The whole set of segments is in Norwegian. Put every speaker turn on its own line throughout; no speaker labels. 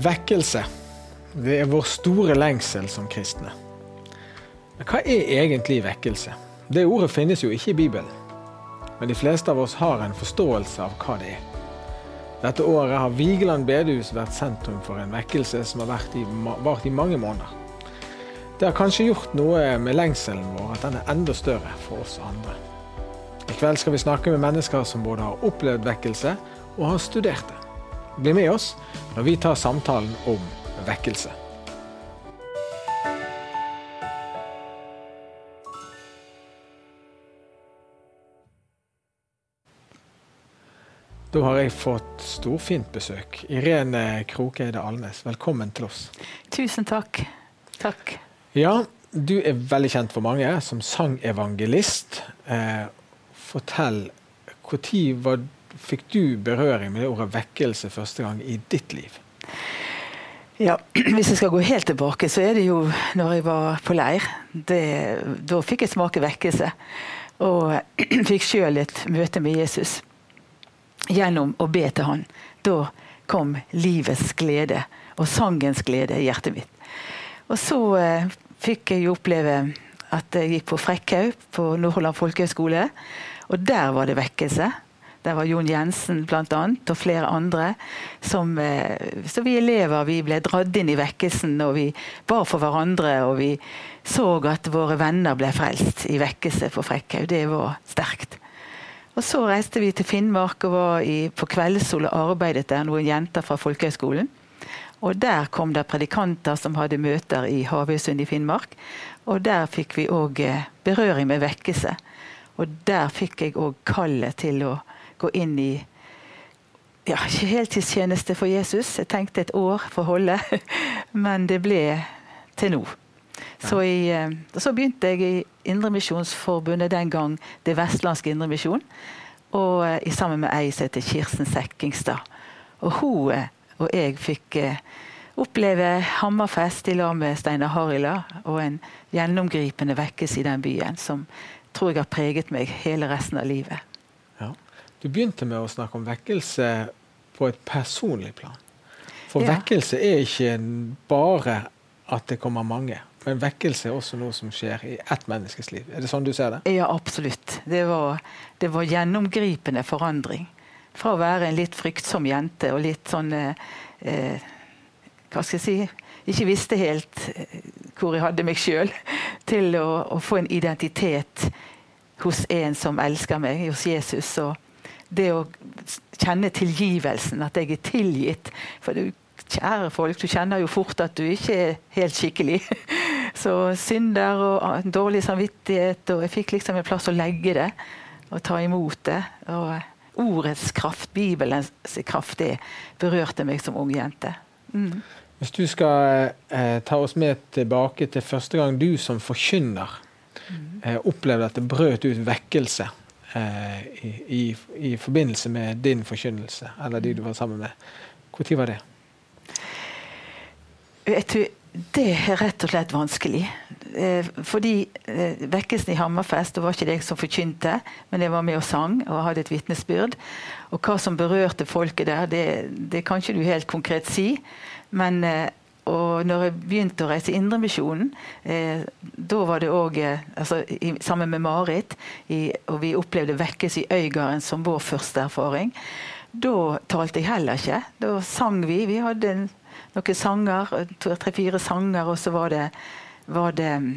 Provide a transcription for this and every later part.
Vekkelse. Det er vår store lengsel som kristne. Men hva er egentlig vekkelse? Det ordet finnes jo ikke i Bibelen. Men de fleste av oss har en forståelse av hva det er. Dette året har Vigeland bedehus vært sentrum for en vekkelse som har vært i, vart i mange måneder. Det har kanskje gjort noe med lengselen vår, at den er enda større for oss andre. I kveld skal vi snakke med mennesker som både har opplevd vekkelse og har studert det. Bli med oss når vi tar samtalen om vekkelse. Da har jeg fått storfint besøk. Irene Krokeide Alnes, velkommen til oss.
Tusen takk. Takk.
Ja, du er veldig kjent for mange som sangevangelist. Eh, fortell, når fikk du berøring med det ordet vekkelse første gang i ditt liv?
Ja, Hvis jeg skal gå helt tilbake, så er det jo når jeg var på leir. Det, da fikk jeg smake vekkelse. Og fikk sjøl et møte med Jesus gjennom å be til han. Da kom livets glede og sangens glede i hjertet mitt. Og så eh, fikk jeg oppleve at jeg gikk på Frekkhaug på Nordhordland folkehøgskole. Og der var det vekkelse. Der var Jon Jensen blant annet, og flere andre. Som, eh, så vi elever vi ble dratt inn i vekkelsen, og vi bar for hverandre. Og vi så at våre venner ble frelst i vekkelse på Frekkhaug. Det var sterkt. Og Så reiste vi til Finnmark og var i, på Kveldssol og arbeidet der, noen jenter fra folkehøgskolen. Og Der kom det predikanter som hadde møter i Havøysund i Finnmark. Og Der fikk vi òg eh, berøring med vekkelse. Og Der fikk jeg òg kallet til å gå inn i ja, ikke heltidstjeneste for Jesus. Jeg tenkte et år for å holde, men det ble til nå. Så, i, eh, så, begynte jeg i Indremisjonsforbundet den gang, det vestlandske Indremisjon. Og uh, sammen med ei som heter Kirsten Sekkingstad. Og hun uh, og jeg fikk oppleve Hammerfest i lag med Steinar Harila, og en gjennomgripende vekkelse i den byen som tror jeg har preget meg hele resten av livet.
Du begynte med å snakke om vekkelse på et personlig plan. For ja. vekkelse er ikke bare at det kommer mange. Men vekkelse er også noe som skjer i ett menneskes liv. Er det sånn du ser det?
Ja, absolutt. Det var, det var gjennomgripende forandring. Fra å være en litt fryktsom jente og litt sånn eh, eh Hva skal jeg si Ikke visste helt eh, hvor jeg hadde meg sjøl, til å, å, få en identitet hos en som elsker meg, hos Jesus. Og det å kjenne tilgivelsen, at jeg er tilgitt. For du, kjære folk, du kjenner jo fort at du ikke er helt skikkelig. Så synder og dårlig samvittighet, og jeg fikk liksom en plass å legge det og ta imot det. Og ordets kraft, Bibelens kraft, det berørte meg som ung jente. Mm.
Hvis du skal eh, ta oss med tilbake til første gang du som forkynner mm. eh, opplevde at det brøt ut vekkelse eh, i, i, forbindelse med din forkynnelse, eller de du var sammen med, når var det?
Vet du, det er rett og slett vanskelig. Eh, fordi eh, Vekkelsen i Hammerfest det var ikke jeg som forkynte, men jeg var med og sang og hadde et vitnesbyrd. Og hva som berørte folket der, det, det kan ikke du helt konkret si. Men eh, og når jeg begynte å reise Indremisjonen, eh, da var det òg eh, altså, Sammen med Marit, i, og vi opplevde vekkelse i Øygarden som vår første erfaring. Da talte jeg heller ikke. Da sang vi. Vi hadde en noen sanger, tre-fire sanger, og så var det, var det mm,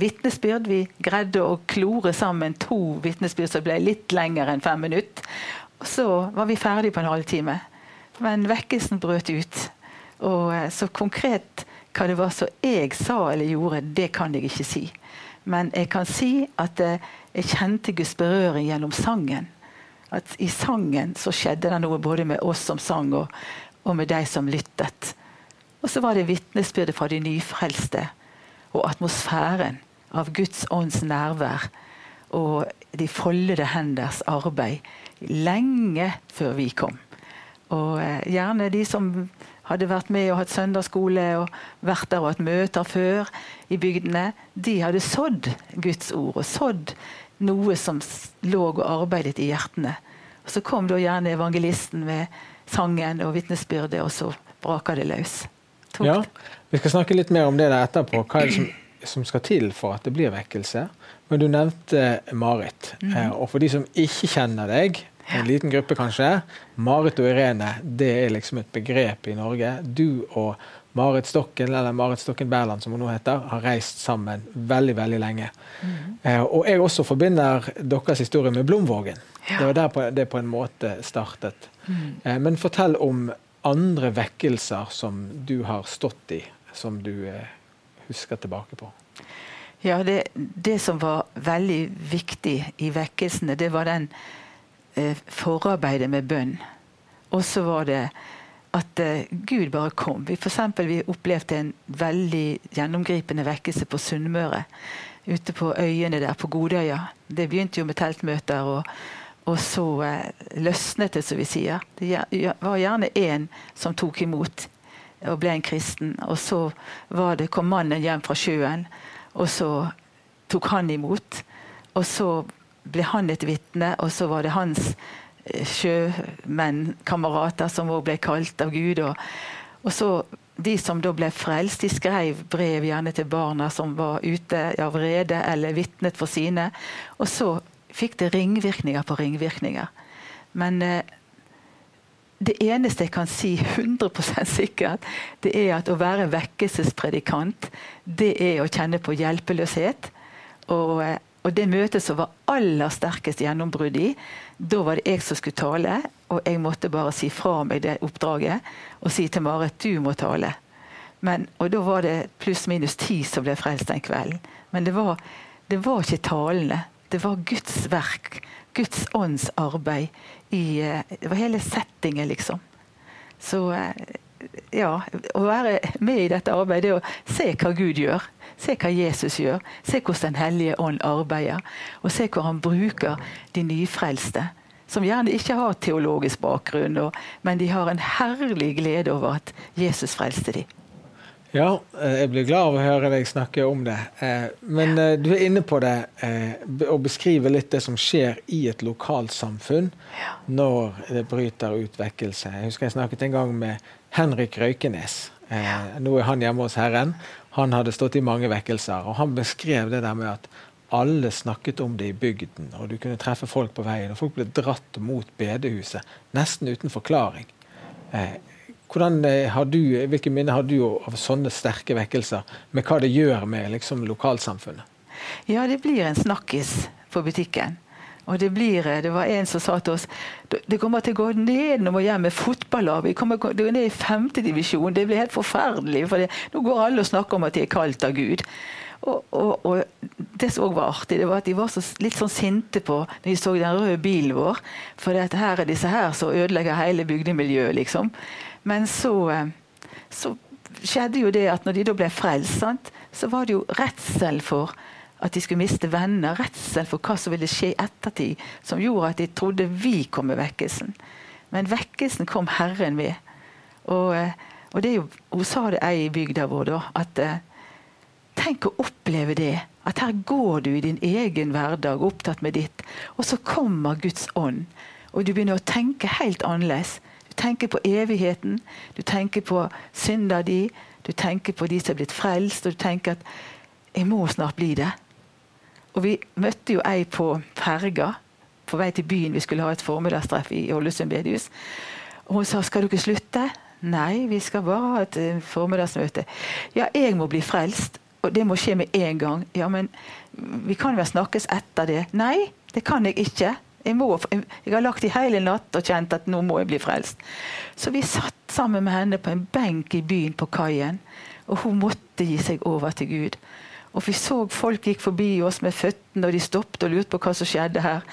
vitnesbyrd. Vi greide å klore sammen to vitnesbyrd som ble litt lenger enn fem minutter. Og så var vi ferdig på en halvtime. Men vekkelsen brøt ut. Og eh, så konkret hva det var som jeg sa eller gjorde, det kan jeg ikke si. Men jeg kan si at eh, jeg kjente Guds berøring gjennom sangen. At i sangen så skjedde det noe både med oss som sang og, og med de som lyttet. Og så var det vitnesbyrdet fra de nyfrelste og atmosfæren av Guds ånds nærvær og de foldede henders arbeid lenge før vi kom. Og eh, gjerne de som hadde vært med og hatt søndagsskole og vært der og hatt møter før i bygdene, de hadde sådd Guds ord og sådd noe som lå og arbeidet i hjertene. Og Så kom da gjerne evangelisten med sangen og vitnesbyrdet, og så braka det løs.
Tok. Ja, Vi skal snakke litt mer om det der etterpå. Hva er det som, som skal til for at det blir vekkelse? Men du nevnte Marit. Mm. Eh, og for de som ikke kjenner deg, en liten gruppe kanskje, Marit og Irene det er liksom et begrep i Norge. Du og Marit Stokken, eller Marit Stokken Berland som hun nå heter, har reist sammen veldig veldig lenge. Mm. Eh, og jeg også forbinder deres historie med Blomvågen. Ja. Det var der på, det på en måte startet. Mm. Eh, men fortell om andre vekkelser som du har stått i, som du eh, husker tilbake på.
Ja, det, det, som var veldig viktig i vekkelsene, det var den forarbeidet med bønn. Og så var det at eh, Gud bare kom. Vi, for eksempel, vi opplevde en veldig gjennomgripende vekkelse på Sunnmøre. Ute på øyene der, på Godøya. Det begynte jo med teltmøter, og, og så eh, løsnet det, som vi sier. Det var gjerne én som tok imot og ble en kristen. Og så det, kom mannen hjem fra sjøen og så tok han imot. Og så ble han et vitne, og så var det hans sjømenn, sjømennkamerater som òg ble kalt av Gud. Og, og, så De som da ble frelst, de skrev brev gjerne til barna som var ute av rede eller vitnet for sine. Og så fikk det ringvirkninger på ringvirkninger. Men eh, det eneste jeg kan si 100 sikkert, det er at å være vekkelsespredikant, det er å kjenne på hjelpeløshet. Og, eh, og det møtet som var aller sterkest gjennombrudd i, da var det jeg som skulle tale. Og jeg måtte bare si fra meg det oppdraget og si til Marit du må tale. Men, og da var det pluss-minus ti som ble frelst den kvelden. Men det var, det var ikke talene. Det var Guds verk. Guds ånds arbeid i eh, Det var hele settingen, liksom. Så eh, ja, å være med i dette arbeidet er å se hva Gud gjør. Se hva Jesus gjør. Se hvordan Den hellige ånd arbeider. Og se hvor han bruker de nyfrelste. Som gjerne ikke har teologisk bakgrunn, men de har en herlig glede over at Jesus frelste dem.
Ja, eh, jeg blir glad av å høre deg snakke om det. Eh, men eh, du er inne på det å beskrive litt det som skjer i et lokalsamfunn når det bryter ut vekkelse. Jeg husker jeg snakket en gang med Henrik Røykenes. Nå er han hjemme hos Herren. Han hadde stått i mange vekkelser, og han beskrev det der med at alle snakket om det i bygden, og du kunne treffe folk på veien, og folk ble dratt mot bedehuset nesten uten forklaring. Eh, har du, Hvilke minner har du av sånne sterke vekkelser, med hva det gjør med liksom, lokalsamfunnet?
Ja, det blir en snakkis på butikken. Og det, blir, eh, det var en som sa til oss det kommer til å gå ned når vi hjem med fotballag. Vi kommer til å ned i femtedivisjon. Det blir helt forferdelig. for Nå går alle og snakker om at de er kalt av Gud. Og, og, og, Det som også var artig, det var at de var så, litt sånn sinte på når de så den røde bilen vår. For det her er disse her som ødelegger hele bygdemiljøet, liksom. Men så, eh, så, skjedde jo det at når de da ble frelst, sant, så var det jo redsel for at de skulle miste venner. Redsel for hva som ville skje i ettertid, som gjorde at de trodde vi kom med vekkelsen. Men vekkelsen kom Herren med. Og, eh, og det er jo, Hun sa det ei i bygda vår, da. at eh, Tenk å oppleve det. At her går du i din egen hverdag opptatt med ditt, og så kommer Guds ånd. Og du begynner å tenke helt annerledes Du tenker på evigheten. Du tenker på synda di. Du tenker på de som er blitt frelst, og du tenker at 'jeg må snart bli det'. Og Vi møtte jo ei på ferga på vei til byen. Vi skulle ha et formiddagstreff i Ålesund bedehus. Og hun sa 'skal dere slutte'? Nei, vi skal bare ha et eh, formiddagsmøte. Ja, jeg må bli frelst, og det må skje med en gang. Ja, men vi kan vel snakkes etter det? Nei, det kan jeg ikke. Jeg, må, jeg, har lagt i hele natt og kjent at nå må jeg bli frelst. Så vi satt sammen med henne på en benk i byen på kaien. Og hun måtte gi seg over til Gud. Og vi så folk gikk forbi oss med føttene, og de stoppet og lurte på hva som skjedde her.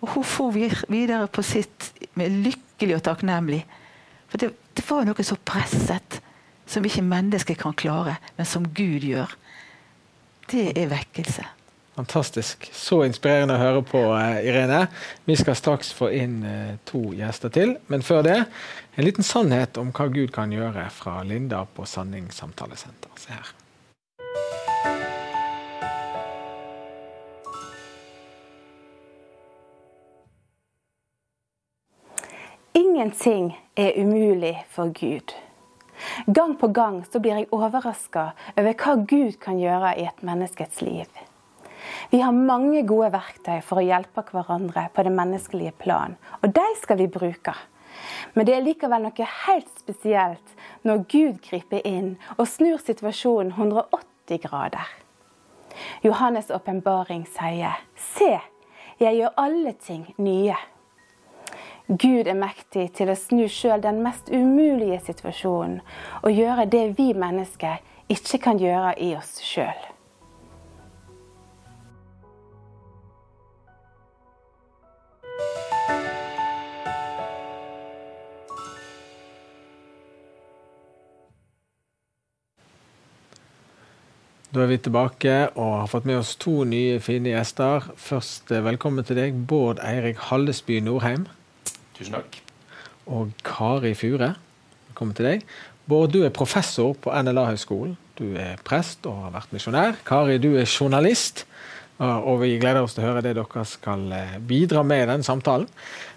Og hun for videre på sitt med lykkelig og takknemlig. For det, det var noe så presset, som ikke mennesker kan klare, men som Gud gjør. Det er vekkelse.
Fantastisk. Så inspirerende å høre på, uh, Irene. Vi skal straks få inn uh, to gjester til. Men før det, en liten sannhet om hva Gud kan gjøre fra Linda på Sanning samtalesenter. Se her.
Ingenting er umulig for Gud. Gang på gang så blir jeg overraska over hva Gud kan gjøre i et menneskets liv. Vi har mange gode verktøy for å hjelpe hverandre på det menneskelige plan, og de skal vi bruke. Men det er likevel noe helt spesielt når Gud griper inn og snur situasjonen 180 grader. Johannes' åpenbaring sier, Se, jeg gjør alle ting nye. Gud er mektig til å snu sjøl den mest umulige situasjonen og gjøre det vi mennesker ikke kan gjøre i oss sjøl.
Da er vi tilbake og har fått med oss to nye, fine gjester. Først eh, velkommen til deg, Bård Eirik Hallesby Norheim.
Tusen takk.
Og Kari Fure. Velkommen til deg. Bård, du er professor på NLA-høgskolen. Du er prest og har vært misjonær. Kari, du er journalist. Og vi gleder oss til å høre det dere skal eh, bidra med i denne samtalen.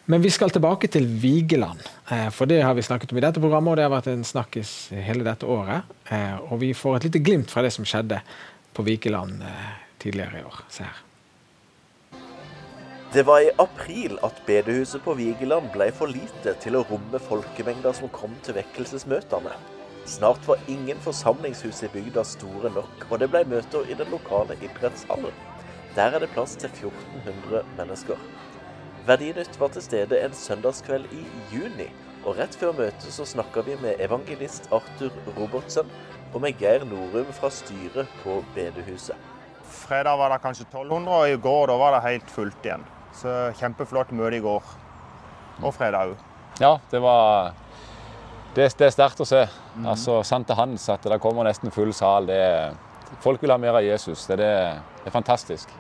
Men vi skal tilbake til Vigeland. Eh, for det har vi snakket om i dette programmet, og det har vært en snakkis hele dette året. Eh, og vi får et lite glimt fra det som skjedde på Vigeland tidligere i år. Se her.
Det var i april at bedehuset på Vigeland ble for lite til å romme folkemengder som kom til vekkelsesmøtene. Snart var ingen forsamlingshus i bygda store nok, og det ble møter i den lokale idrettshallen. Der er det plass til 1400 mennesker. Verdinytt var til stede en søndagskveld i juni, og rett før møtet så snakka vi med evangelist Arthur Robertsen og med Geir Norum fra styret på bedehuset.
Fredag var det kanskje 1200, og i går var det helt fullt igjen. Så kjempeflott møte i går. Og fredag òg.
Ja, det var Det, det er sterkt å se. Mm. Altså, Sant til Hans at det kommer nesten full sal. Det, folk vil ha mer av Jesus. Det, det, det er fantastisk.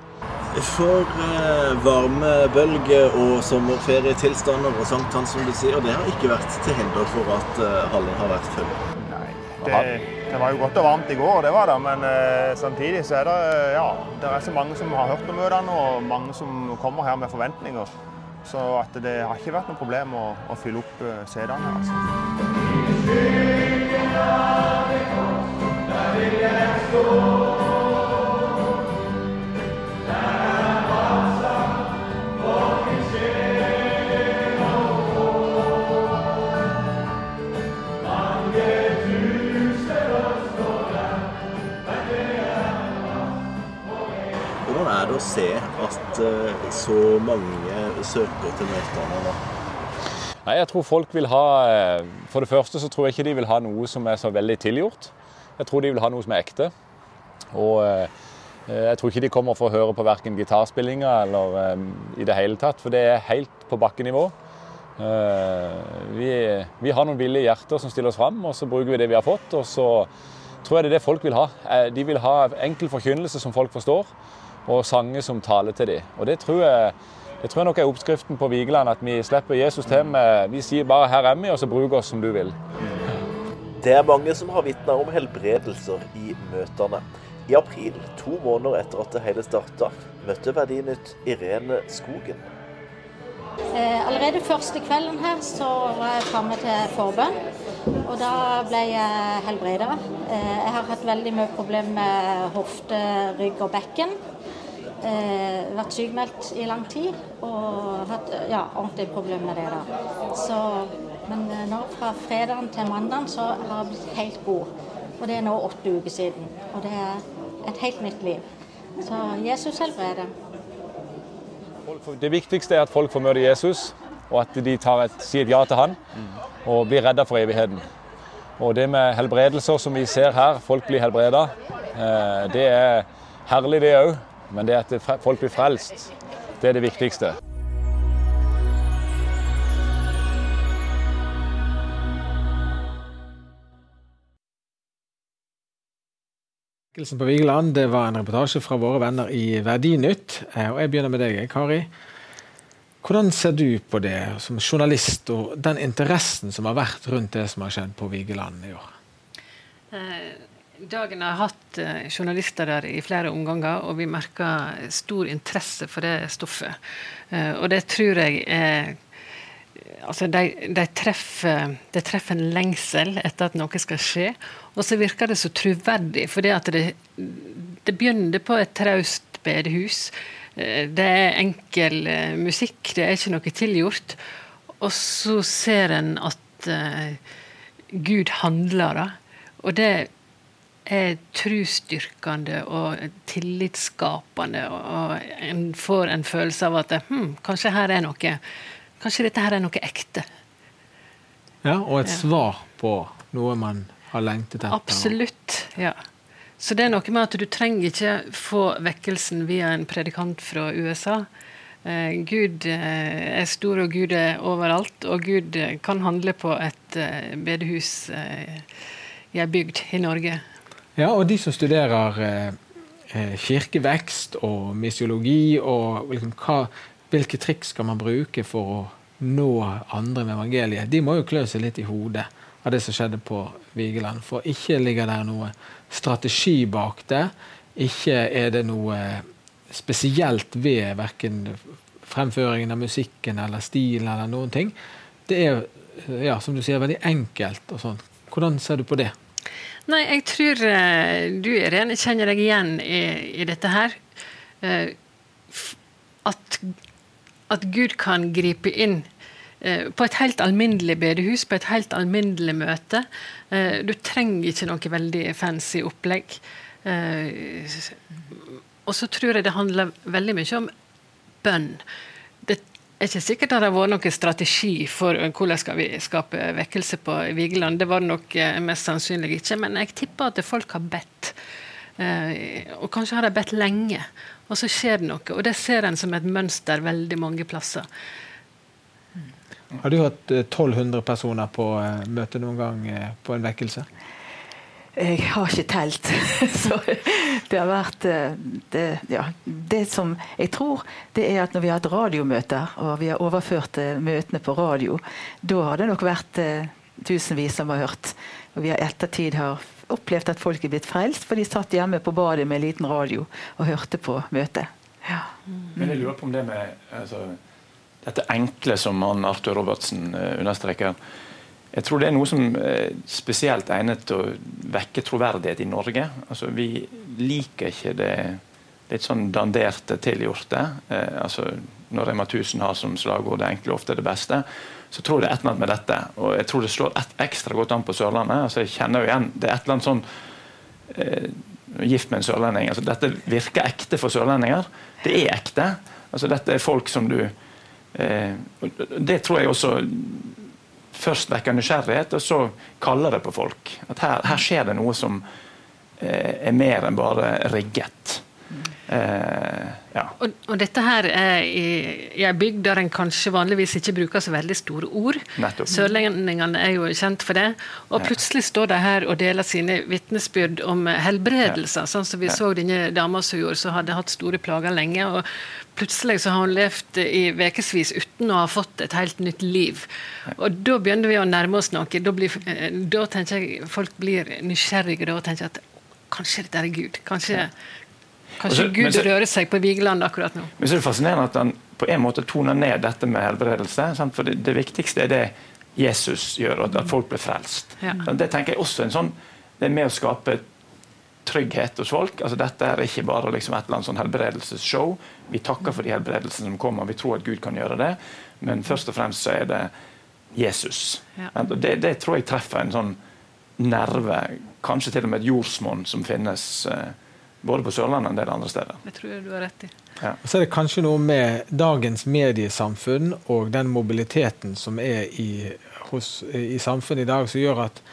For eh, varmebølge og sommerferietilstander og sankthans, som du sier, det har ikke vært til hinder for at eh, hallen har vært full?
Nei, det, det, var jo godt og varmt i går, det var det. Men eh, samtidig så er det ja, det er så mange som har hørt om møtene, og mange som kommer her med forventninger. Så det har ikke vært noe problem å, å fylle opp uh, setene. Altså. Der vil jeg stå.
Se at eh, så mange søker til møtene da?
Nei, jeg tror folk vil ha eh, For det første så tror jeg ikke de vil ha noe som er så veldig tilgjort. Jeg tror de vil ha noe som er ekte. Og eh, jeg tror ikke de kommer for å høre på verken gitarspillinga eller i det hele tatt, for det er helt på bakkenivå. Vi, vi har noen ville hjerter som stiller oss fram, og så bruker vi det vi har fått. Og så tror jeg det er det folk vil ha. De vil ha enkel forkynnelse som folk forstår og sanger som taler til dem. Og det tror jeg, jeg tror nok er oppskriften på Vigeland, at vi slipper Jesus til med Vi sier bare 'her er vi', og så bruk oss som du vil.
Det er mange som har vitna om helbredelser i møtene. I april, to måneder etter at det hele starta, møtte Verdinytt Irene Skogen.
Eh, allerede første kvelden her så var jeg framme til forbønn. Og da ble jeg helbreda. Eh, jeg har hatt veldig mye problemer med hofte, rygg og bekken eh, vært sykemeldt i lang tid og hatt ja, ordentlig problemer med det. da. Så, men eh, nå fra fredagen til mandagen så har jeg blitt helt god. Og det er nå åtte uker siden. Og det er et helt nytt liv. Så Jesus helbreder.
Det viktigste er at folk får møte Jesus, og at de et, sier ja til han og blir redda for evigheten. Og det med helbredelser som vi ser her, folk blir helbreda, eh, det er herlig det òg. Men det at folk blir frelst, det er det viktigste.
På Vigeland det var en reportasje fra våre venner i Verdinytt. Eh, og Jeg begynner med deg, Kari. Hvordan ser du på det som journalist, og den interessen som har vært rundt det som har skjedd på Vigeland i år?
Eh, Dagen har hatt eh, journalister der i flere omganger, og vi merker stor interesse for det stoffet. Eh, og det tror jeg er altså de, de, treffer, de, treffer, en lengsel etter at noe skal skje. Og så virker det så troverdig, for det, det begynner på et traust bedehus. Eh, det er enkel musikk, det er ikke noe tilgjort. Og så ser en at uh, Gud handler, da. Og det er trusdyrkende og tillitsskapende. Og en får en følelse av at hm, kanskje her er noe Kanskje dette her er noe ekte.
Ja, og et ja. svar på noe man har lengtet etter.
Absolutt. ja. Så det er noe med at du trenger ikke få vekkelsen via en predikant fra USA. Eh, Gud eh, er stor, og Gud er overalt. Og Gud eh, kan handle på et eh, bedehus eh, i ei bygd i Norge.
Ja, og de som studerer eh, kirkevekst og misiologi, og liksom hva hvilke triks skal man bruke for å nå andre med evangeliet? De må jo klø seg litt i hodet av det som skjedde på Vigeland. For ikke ligger der noe strategi bak det. Ikke er det noe spesielt ved verken fremføringen av musikken eller stilen eller noen ting. Det er ja, som du sier, veldig enkelt og sånn. Hvordan ser du på det?
Nei, jeg tror uh, du Irene, kjenner deg igjen i, i dette her. Uh, at at Gud kan gripe inn eh, på et helt alminnelig bedehus, på et helt alminnelig møte. Eh, du trenger ikke noe veldig fancy opplegg. Eh, og så tror jeg det handler veldig mye om bønn. Er ikke sikkert det har vært noen strategi for hvordan skal vi skape vekkelse på Vigeland. Det var det nok mest sannsynlig ikke, men jeg tipper at folk har bedt. Og kanskje har de bedt lenge og så skjer det noe. Og det ser en som et mønster veldig mange plasser.
Har du hatt 1200 eh, personer på møte noen gang på en vekkelse?
Jeg har ikke telt. så det har vært det, ja, det som jeg tror, det er at når vi har hatt radiomøter, og vi har overført møtene på radio, da har det nok vært tusenvis som har hørt. Og vi har ettertid har opplevd at folk er blitt frelst, for de satt hjemme på badet med en liten radio og hørte på møtet. Ja.
Mm. Men jeg lurer på om det med altså, dette enkle som han Arthur Robertsen understreker. Jeg tror det er noe som er spesielt egnet til å vekke troverdighet i Norge. Altså, vi liker ikke det litt sånn danderte, tilgjorte. Eh, altså, når Rema 1000 har som slagord 'det enkle ofte er det beste', så tror jeg det er et eller annet med dette. Og jeg tror det slår ekstra godt an på Sørlandet. altså jeg kjenner jo igjen, Det er et eller annet sånn eh, Gift med en sørlending. altså Dette virker ekte for sørlendinger. Det er ekte. altså Dette er folk som du eh, Det tror jeg også først vekker nysgjerrighet, og så kaller det på folk. At her, her skjer det noe som eh, er mer enn bare rigget.
Eh, ja. og, og, dette her er i, i ei bygd der en kanskje vanligvis ikke bruker så veldig store ord. Sørlendingene er jo kjent for det. Og plutselig står de her og deler sine vitnesbyrd om helbredelser, sånn som vi så denne dama som gjorde, som hadde hatt store plager lenge. og Plutselig så har hun levd i ukevis uten å ha fått et helt nytt liv. Og Da begynner vi å nærme oss noe. Da, blir, eh, da tenker jeg folk blir nysgjerrige da og tenker at kanskje dette er Gud. Kanskje, Kanskje Gud så, rører seg på Vigeland akkurat nå.
Men så er det fascinerende at han på en måte toner ned dette med helbredelse. Sant? For det, det, viktigste er det Jesus gjør, og at folk blir frelst. Ja. Det tenker jeg også en sånn, det er med å skape trygghet hos folk. altså Dette er ikke bare liksom et eller annet sånn helbredelsesshow. Vi takker for de helbredelsene som kommer, vi tror at Gud kan gjøre det. Men først og fremst så er det Jesus. Ja. Det, det, tror jeg treffer en sånn nerve, kanskje til og med et jordsmonn som finnes. Eh, både på Sørlandet og en del andre steder.
Det tror jeg du har rett i.
Ja. Så er det kanskje noe med dagens mediesamfunn og den mobiliteten som er i, hos, i samfunnet i dag, som gjør at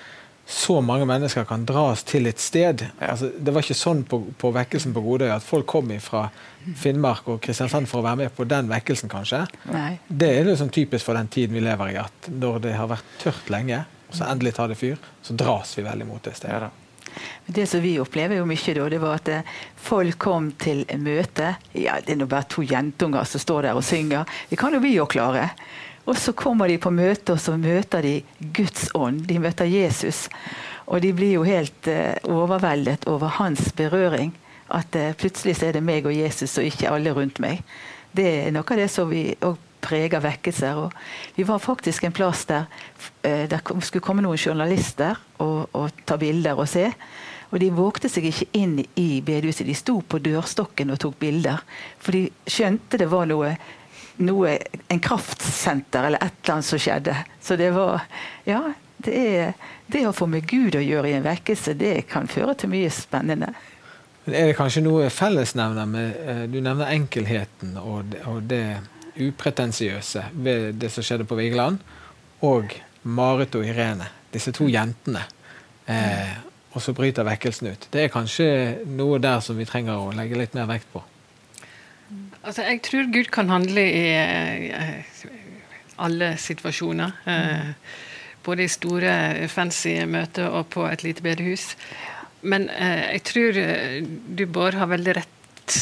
så mange mennesker kan dras til et sted. Ja. Altså, det var ikke sånn på, på vekkelsen på Godøy at folk kom fra Finnmark og Kristiansand for å være med på den vekkelsen, kanskje. Nei. Det er liksom typisk for den tiden vi lever i, at når det har vært tørt lenge, og så endelig tar det fyr, så dras vi veldig mot det stedet. Ja,
det som vi opplever jo mye da, det var at eh, folk kom til møte. Ja, det er nå bare to jentunger som står der og synger. Det kan jo vi jo klare. Og så kommer de på møte, og så møter de Guds ånd. De møter Jesus. Og de blir jo helt uh, overveldet over hans berøring. At uh, plutselig så er det meg og Jesus og ikke alle rundt meg. Det er noe av det som vi og preger vekkelser. Og vi var faktisk en plass der eh, det skulle komme noen journalister og, og, ta bilder og se. Og de vågte seg ikke inn i bedehuset. De sto på dørstokken og tok bilder. For de skjønte det var noe, noe en kraftsenter eller et eller annet som skjedde. Så det var Ja, det, er, det å få med Gud å gjøre i en vekkelse, det kan føre til mye spennende.
Er det kanskje noe fellesnevner med eh, Du nevner enkelheten og det, og det upretensiøse ved det som skjedde på Vigeland, og Marit og Irene, disse to jentene. Eh, og så bryter vekkelsen ut. Det er kanskje noe der som vi trenger å legge litt mer vekt på.
Altså, jeg tror Gud kan handle i eh, alle situasjoner. Mm. både i store, fancy møter og på et lite bedehus. Men eh, jeg tror du, Bård, har veldig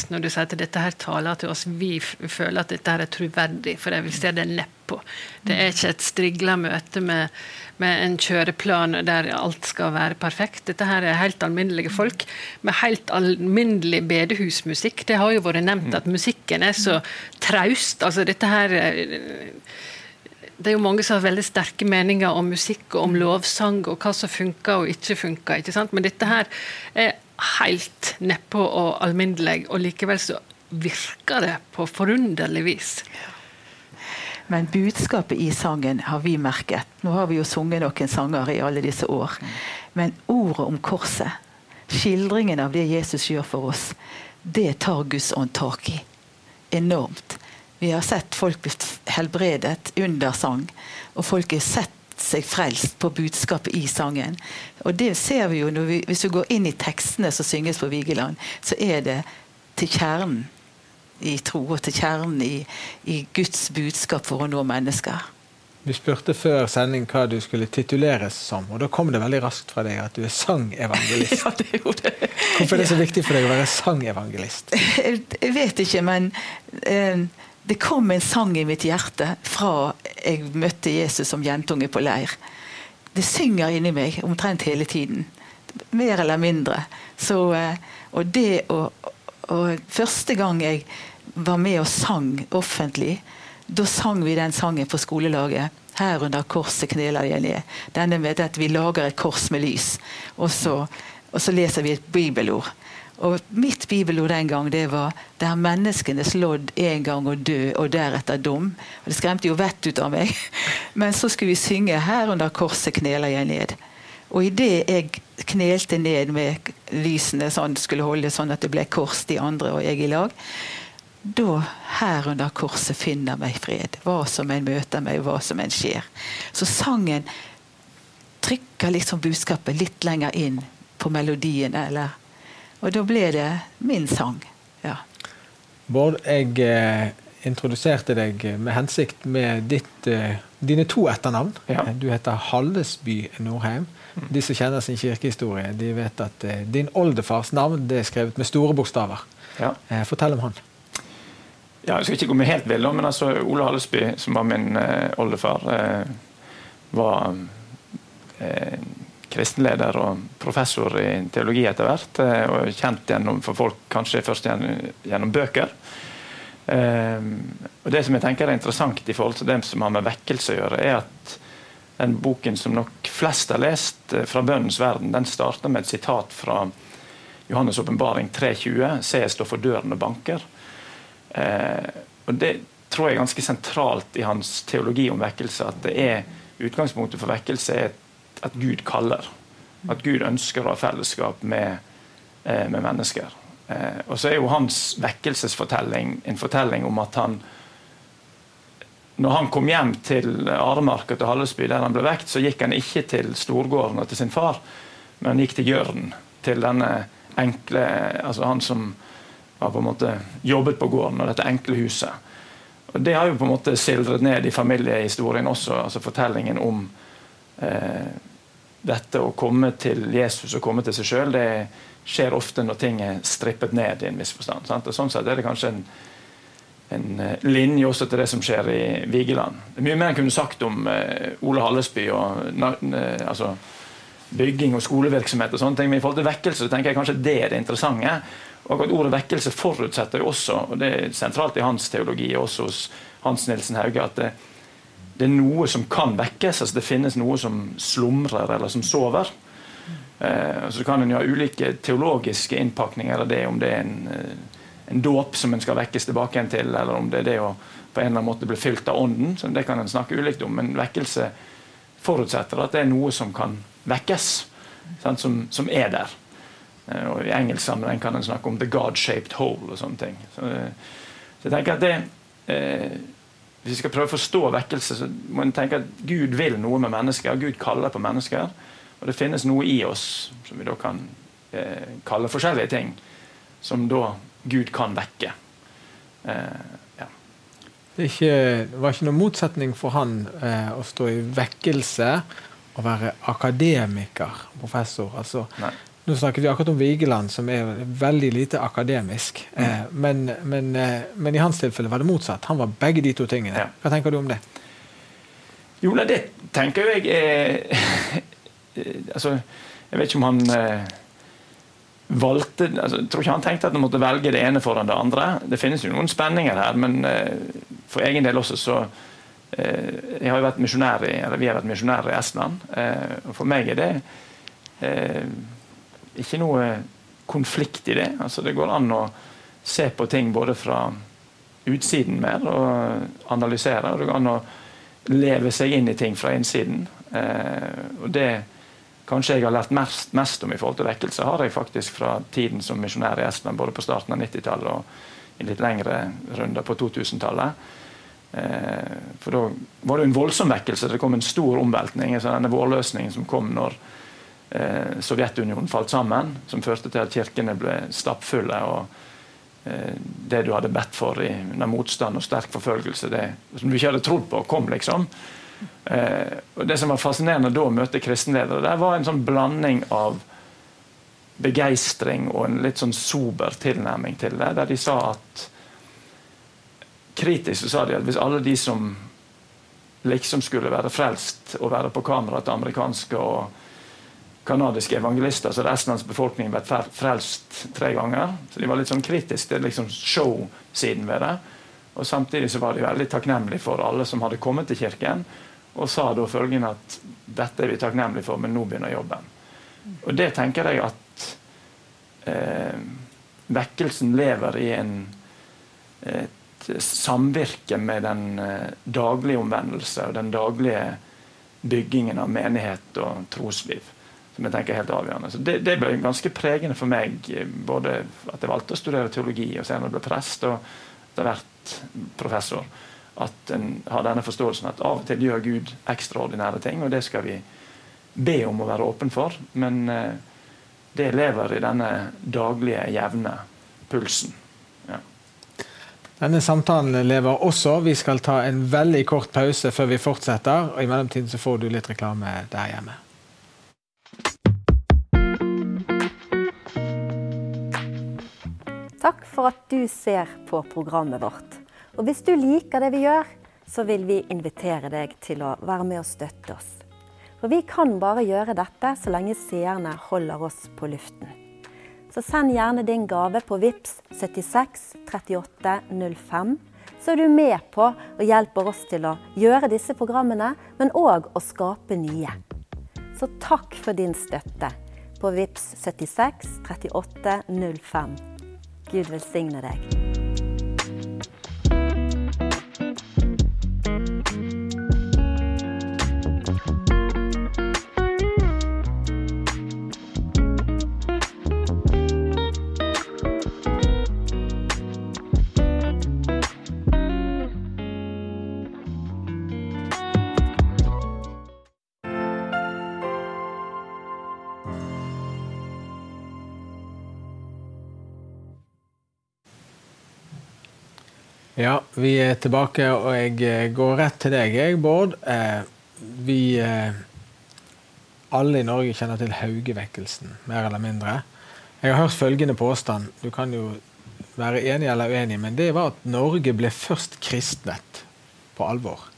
når du sier at dette her taler til oss. Vi føler at dette her er troverdig, for jeg vil se det nedpå. Det er ikke et strigla møte med, med, en kjøreplan der alt skal være perfekt. Dette her er helt alminnelige folk med helt alminnelig bedehusmusikk. Det har jo vært nevnt at musikken er så traust. Altså dette her eh, det er jo mange som har veldig sterke meninger om musikk og om lovsang og hva som funker og ikke funker. Ikke sant? Men dette her er helt nedpå og alminnelig, og likevel så virker det på forunderlig vis.
Men budskapet i sangen har vi merket. Nå har vi jo sunget noen sanger i alle disse år. Men ordet om korset, skildringen av det Jesus gjør for oss, det tar Guds ånd tak i. Enormt. Vi har sett folk bli helbredet under sang, og folk har sett seg frelst på budskapet i sangen. Og det ser vi jo vi, Hvis vi går inn i tekstene som synges på Vigeland, så er det til kjernen i tro og til kjernen i, i Guds budskap for å nå mennesker.
Du spurte før sending hva du skulle tituleres som, og da kom det veldig raskt fra deg at du er sangevangelist.
ja, det gjorde det.
Hvorfor er det så viktig for deg å være sangevangelist?
Jeg vet ikke, men eh, det kom en sang i mitt hjerte fra jeg møtte Jesus som jentunge på leir. Det synger inni meg omtrent hele tiden. Mer eller mindre. Så, eh, og det å Første gang jeg var med og sang offentlig, da sang vi den sangen på skolelaget. Her under korset kneler jeg ned. Denne med at vi lager et kors med lys. Og så, og så leser vi et bibelord. Og Mitt bibelord den gang det var der menneskene lodd en gang å dø, og deretter dom'. Og Det skremte jo vettet ut av meg. Men så skulle vi synge 'Her under korset kneler jeg ned'. Og idet jeg knelte ned med lysene sånn skulle holde sånn at det ble kors, de andre og jeg i lag, da her under korset finner meg fred. Hva som en møter meg, hva som en skjer. Så sangen trykker liksom budskapet litt lenger inn på melodien eller og da ble det min sang. Ja.
Bård, jeg eh, introduserte deg med hensikt med ditt, eh, dine to etternavn. Ja. Du heter Hallesby Nordheim. Mm. De som kjenner sin kirkehistorie, de vet at eh, din oldefars navn det er skrevet med store bokstaver. Ja. Eh, fortell om han.
Ja, jeg skal ikke gå med helt vill, men altså, Ole Hallesby, som var min eh, oldefar, eh, var kristenleder og professor i teologi etter hvert. Eh, og Kjent gjennom, for folk kanskje først gjennom, gjennom bøker. Um, og Det som jeg tenker er interessant i forhold til det som har med vekkelse å gjøre, er at den boken som nok flest har lest eh, fra bønnens verden, den starter med et sitat fra Johannes' åpenbaring 3.20. Se, jeg står for døren og banker. Uh, og Det tror jeg er ganske sentralt i hans teologi om vekkelse. At det er utgangspunktet for vekkelse er et at Gud kaller. At Gud ønsker å ha fellesskap med, eh, med mennesker. Eh, og så er jo hans vekkelsesfortelling en fortelling om at han når han kom hjem til Aremarka til Hallesby, der han ble vekt, så gikk han ikke til storgården og til sin far, men han gikk til Jørn. Til denne enkle altså Han som var på en måte jobbet på gården, og dette enkle huset. Og Det har jo på en måte sildret ned i familiehistorien også, altså fortellingen om eh, dette å komme til Jesus og komme til seg sjøl, det skjer ofte når ting er strippet ned i en viss forstand. Sant? Og sånn sett er det kanskje en, en eh, linje også til det som skjer i Vigeland. Det er mye mer en kunne sagt om uh, Ole Hallesby og uh, altså, bygging og skolevirksomhet og sånne ting, men i forhold til vekkelse så tenker jeg kanskje det er det interessante. Og at Ordet vekkelse forutsetter jo også, og det er sentralt i hans teologi, også hos Hans Nilsen Hauge, at det, det, er noe som kan vekkes. altså Det finnes noe som slumrer eller som sover. Eh, så kan en ha ulike teologiske innpakninger av det, om det er en, eh, en dåp som en skal vekkes tilbake igjen til, eller om det er det å på en eller annen måte bli fylt av Ånden. så Det kan en snakke ulikt om, men vekkelse forutsetter at det er noe som kan vekkes, sant, som, som, er der. Eh, og I engelsk sammenheng kan en snakke om 'the God-shaped hole' og sånne ting. Så, eh, så jeg tenker at det eh, Hvis vi skal prøve å forstå vekkelse, så må en tenke at Gud vil noe med mennesker. Gud kaller på mennesker. Og det finnes noe i oss som vi da kan eh, kalle forskjellige ting, som da Gud kan vekke. Eh,
det, ikke, det, var ikke noen motsetning for han eh, å stå i vekkelse og være akademiker, professor. Altså, nå snakker vi akkurat om Vigeland, som er veldig lite akademisk. Mm. Eh, men, men, eh, men, i hans tilfelle var det motsatt. Han var begge de to tingene. Ja. Hva tenker du om det?
Jo, det tenker jeg er Altså, jeg vet ikke om han eh, valgte altså, Jeg tror ikke han tenkte at han måtte velge det ene foran det andre. Det finnes jo noen spenninger her, men uh, for egen del også så uh, Jeg har jo vært misjonær i, eller Vi har vært misjonærer i Estland. Og For meg er det ikke noe konflikt i det. Altså, det går an å se på ting både fra utsiden mer og analysere. og Det går an å leve seg inn i ting fra innsiden. og det kanskje jeg har lært mest, mest, om i forhold til vekkelse, har jeg faktisk fra tiden som misjonær i Estland, både på starten av 90-tallet og i litt lengre runder på 2000-tallet. Eh, for da var det en voldsom vekkelse. Det kom en stor omveltning. Altså denne vårløsningen som kom når eh, Sovjetunionen falt sammen, som førte til at kirkene ble stappfulle. og eh, Det du hadde bedt for i under motstand og sterk forfølgelse, det som du ikke hadde trodd på, kom liksom. Eh, og Det som var fascinerende da å møte kristenledere, det var en sånn blanding av begeistring og en litt sånn sober tilnærming til det. Der de sa at Kritisk så sa de at hvis alle de som liksom skulle være frelst og være på kamera til amerikanske og kanadiske evangelister, så Estlands befolkning ble frelst tre ganger. Så de var litt sånn kritiske til liksom show-siden ved det. Og Samtidig så var de veldig takknemlige for alle som hadde kommet til kirken og sa da følgende at dette er vi takknemlige for, men nå begynner jobben. Og det tenker jeg at eh, vekkelsen lever i en, et samvirke med den eh, daglige omvendelse og den daglige byggingen av menighet og trosliv. Som jeg tenker er helt avgjørende. Så det, det ble ganske pregende for meg, både at jeg valgte å studere teologi og senere ble prest, og etter hvert professor at en har denne forståelsen at av og til gjør Gud ekstraordinære ting, og det skal vi be om å være åpen for. Men eh, det lever i denne daglige, jevne pulsen.
Denne samtalen lever også. Vi skal ta en veldig kort pause før vi fortsetter. og I mellomtiden så får du litt reklame der hjemme.
For at du ser på programmet vårt. Og hvis du liker det vi gjør, så vil vi invitere deg til å være med og støtte oss. For vi kan bare gjøre dette så lenge seerne holder oss på luften. Så send gjerne din gave på VIPS 76 38 05. Så er du med på og hjelper oss til å gjøre disse programmene, men òg å skape nye. Så takk for din støtte på VIPS 76 38 05. Gud velsigne deg.
Ja, vi er tilbake, og jeg eh, går rett til deg, jeg, Bård. Eh, vi eh, alle i Norge kjenner til Haugevekkelsen, mer eller mindre. Jeg har hørt følgende påstand, du kan jo være enig eller uenig, men det var at Norge ble først kristnet på alvor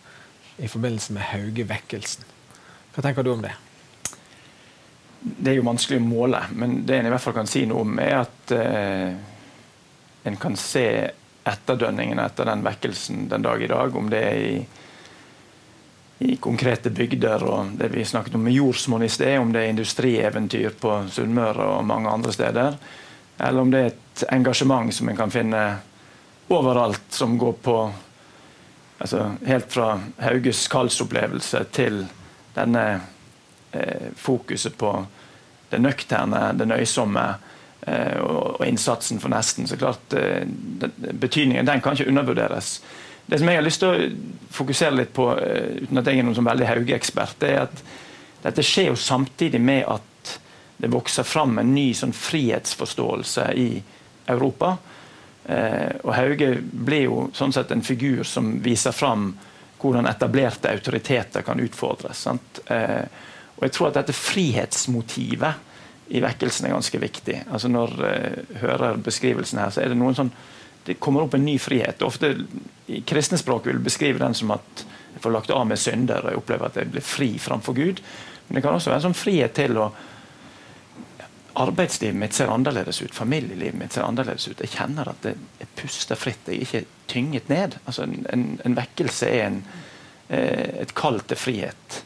i forbindelse med Haugevekkelsen. Hva tenker du om det?
Det er jo vanskelig å måle, men det en i hvert fall kan si noe om, er at eh, en kan se etterdønningene etter den vekkelsen den dag i dag, om det er i, i konkrete bygder og det vi snakket om med jordsmonn i sted, om det er industrieventyr på Sunnmøre og mange andre steder, eller om det er et engasjement som en kan finne overalt, som går på altså, Helt fra Hauges kalsopplevelse til denne eh, fokuset på det nøkterne, det nøysomme og, og, innsatsen for nesten. Så klart, eh, Betydningen den kan ikke undervurderes. Det som jeg har lyst til å fokusere litt på, eh, uten at jeg er noen sånn veldig Hauge-ekspert, det er at dette skjer jo samtidig med at det vokser fram en ny sånn frihetsforståelse i Europa. Eh, og Hauge blir jo sånn sett en figur som viser fram hvordan etablerte autoriteter kan utfordres. Sant? og jeg tror at dette frihetsmotivet i vekkelsen er ganske viktig. Altså Når jeg eh, hører beskrivelsen her, så er det noen sånn det kommer opp en ny frihet. Ofte i kristne språk vil beskrive den som at jeg får lagt av med synder og jeg opplever at jeg blir fri framfor Gud. Men det kan også være en sånn frihet til å arbeidslivet mitt ser annerledes ut, familielivet mitt ser annerledes ut. Jeg kjenner at det, jeg puster fritt, jeg er ikke tynget ned. Altså en, en, en vekkelse er en, eh, et kall til frihet.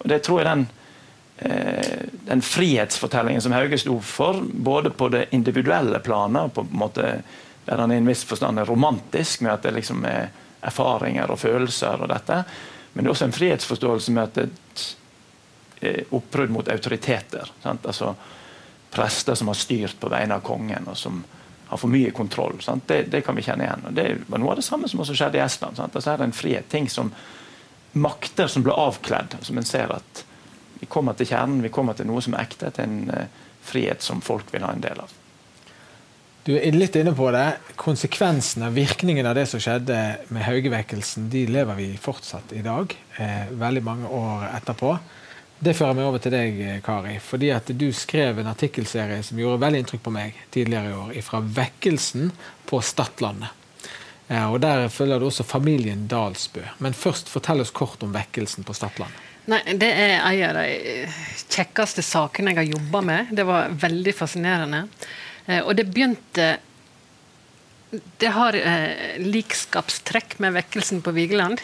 Og Det tror jeg den, den frihetsfortellingen som Hauge sto for, både på det individuelle planet, på en måte der han i en viss forstand er romantisk, med at det liksom er erfaringer og følelser og dette, men det er også en frihetsforståelse med at det er eh, oppbrudd mot autoriteter. Sant? Altså, prester som har styrt på vegne av kongen, og som har for mye kontroll. Det, det, kan vi kjenne igjen. Og det var noe av det samme som også skjedde i Estland. Sant? Altså her er en frihet, ting som Makter som ble avkledd. som en ser at Vi kommer til kjernen, vi kommer til noe som er ekte, til en uh, frihet som folk vil ha en del av.
Du er litt inne på det. Konsekvensene, virkningen av det som skjedde med Haugevekkelsen, de lever vi fortsatt i dag, eh, veldig mange år etterpå. Det fører meg over til deg, Kari. fordi at Du skrev en artikkelserie som gjorde veldig inntrykk på meg tidligere i år, fra vekkelsen på Stadlandet. Og Der følger du også familien Dalsbø. Men først, fortell oss kort om vekkelsen på Stadlandet.
Nei, Det er en av de kjekkeste sakene jeg har jobba med. Det var veldig fascinerende. Eh, og det begynte Det har eh, likskapstrekk med vekkelsen på Vigeland.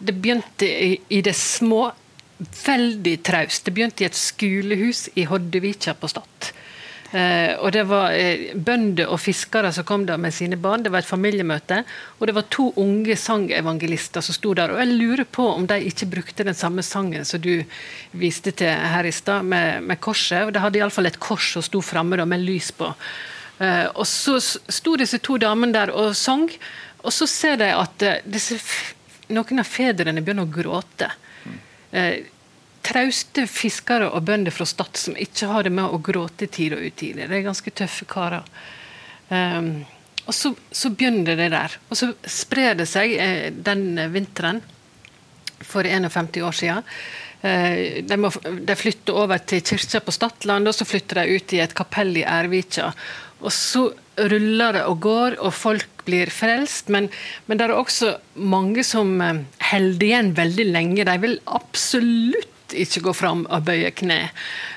Det begynte i, i det små veldig traust. Det begynte i et skolehus i Hoddevika på Stad. Eh, og det var eh, bønder og fiskere som kom der med sine barn. Det var et familiemøte. Og det var to unge sangevangelister som sto der. Og jeg lurer på om de ikke brukte den samme sangen som du viste til her i stad, med, med, korset. Og de hadde iallfall et kors som sto framme med lys på. Eh, og så sto disse to damene der og sang, og så ser de at disse, noen av fedrene begynner å gråte eh, trauste fiskere og bønder fra Stad som ikke har det med å gråte tid og utide. Det er ganske tøffe karer. Um, og så, så, begynner det der. Og så sprer det seg eh, den vinteren for 51 år siden. Eh, de, må, de, flytter over til kirka på Stadland, og så flytter de ut i et kapell i Ervika. Og så ruller det og går, og folk blir frelst. Men, men det er også mange som eh, holder igjen veldig lenge. De vil absolutt ikke gå fram og bøye kne.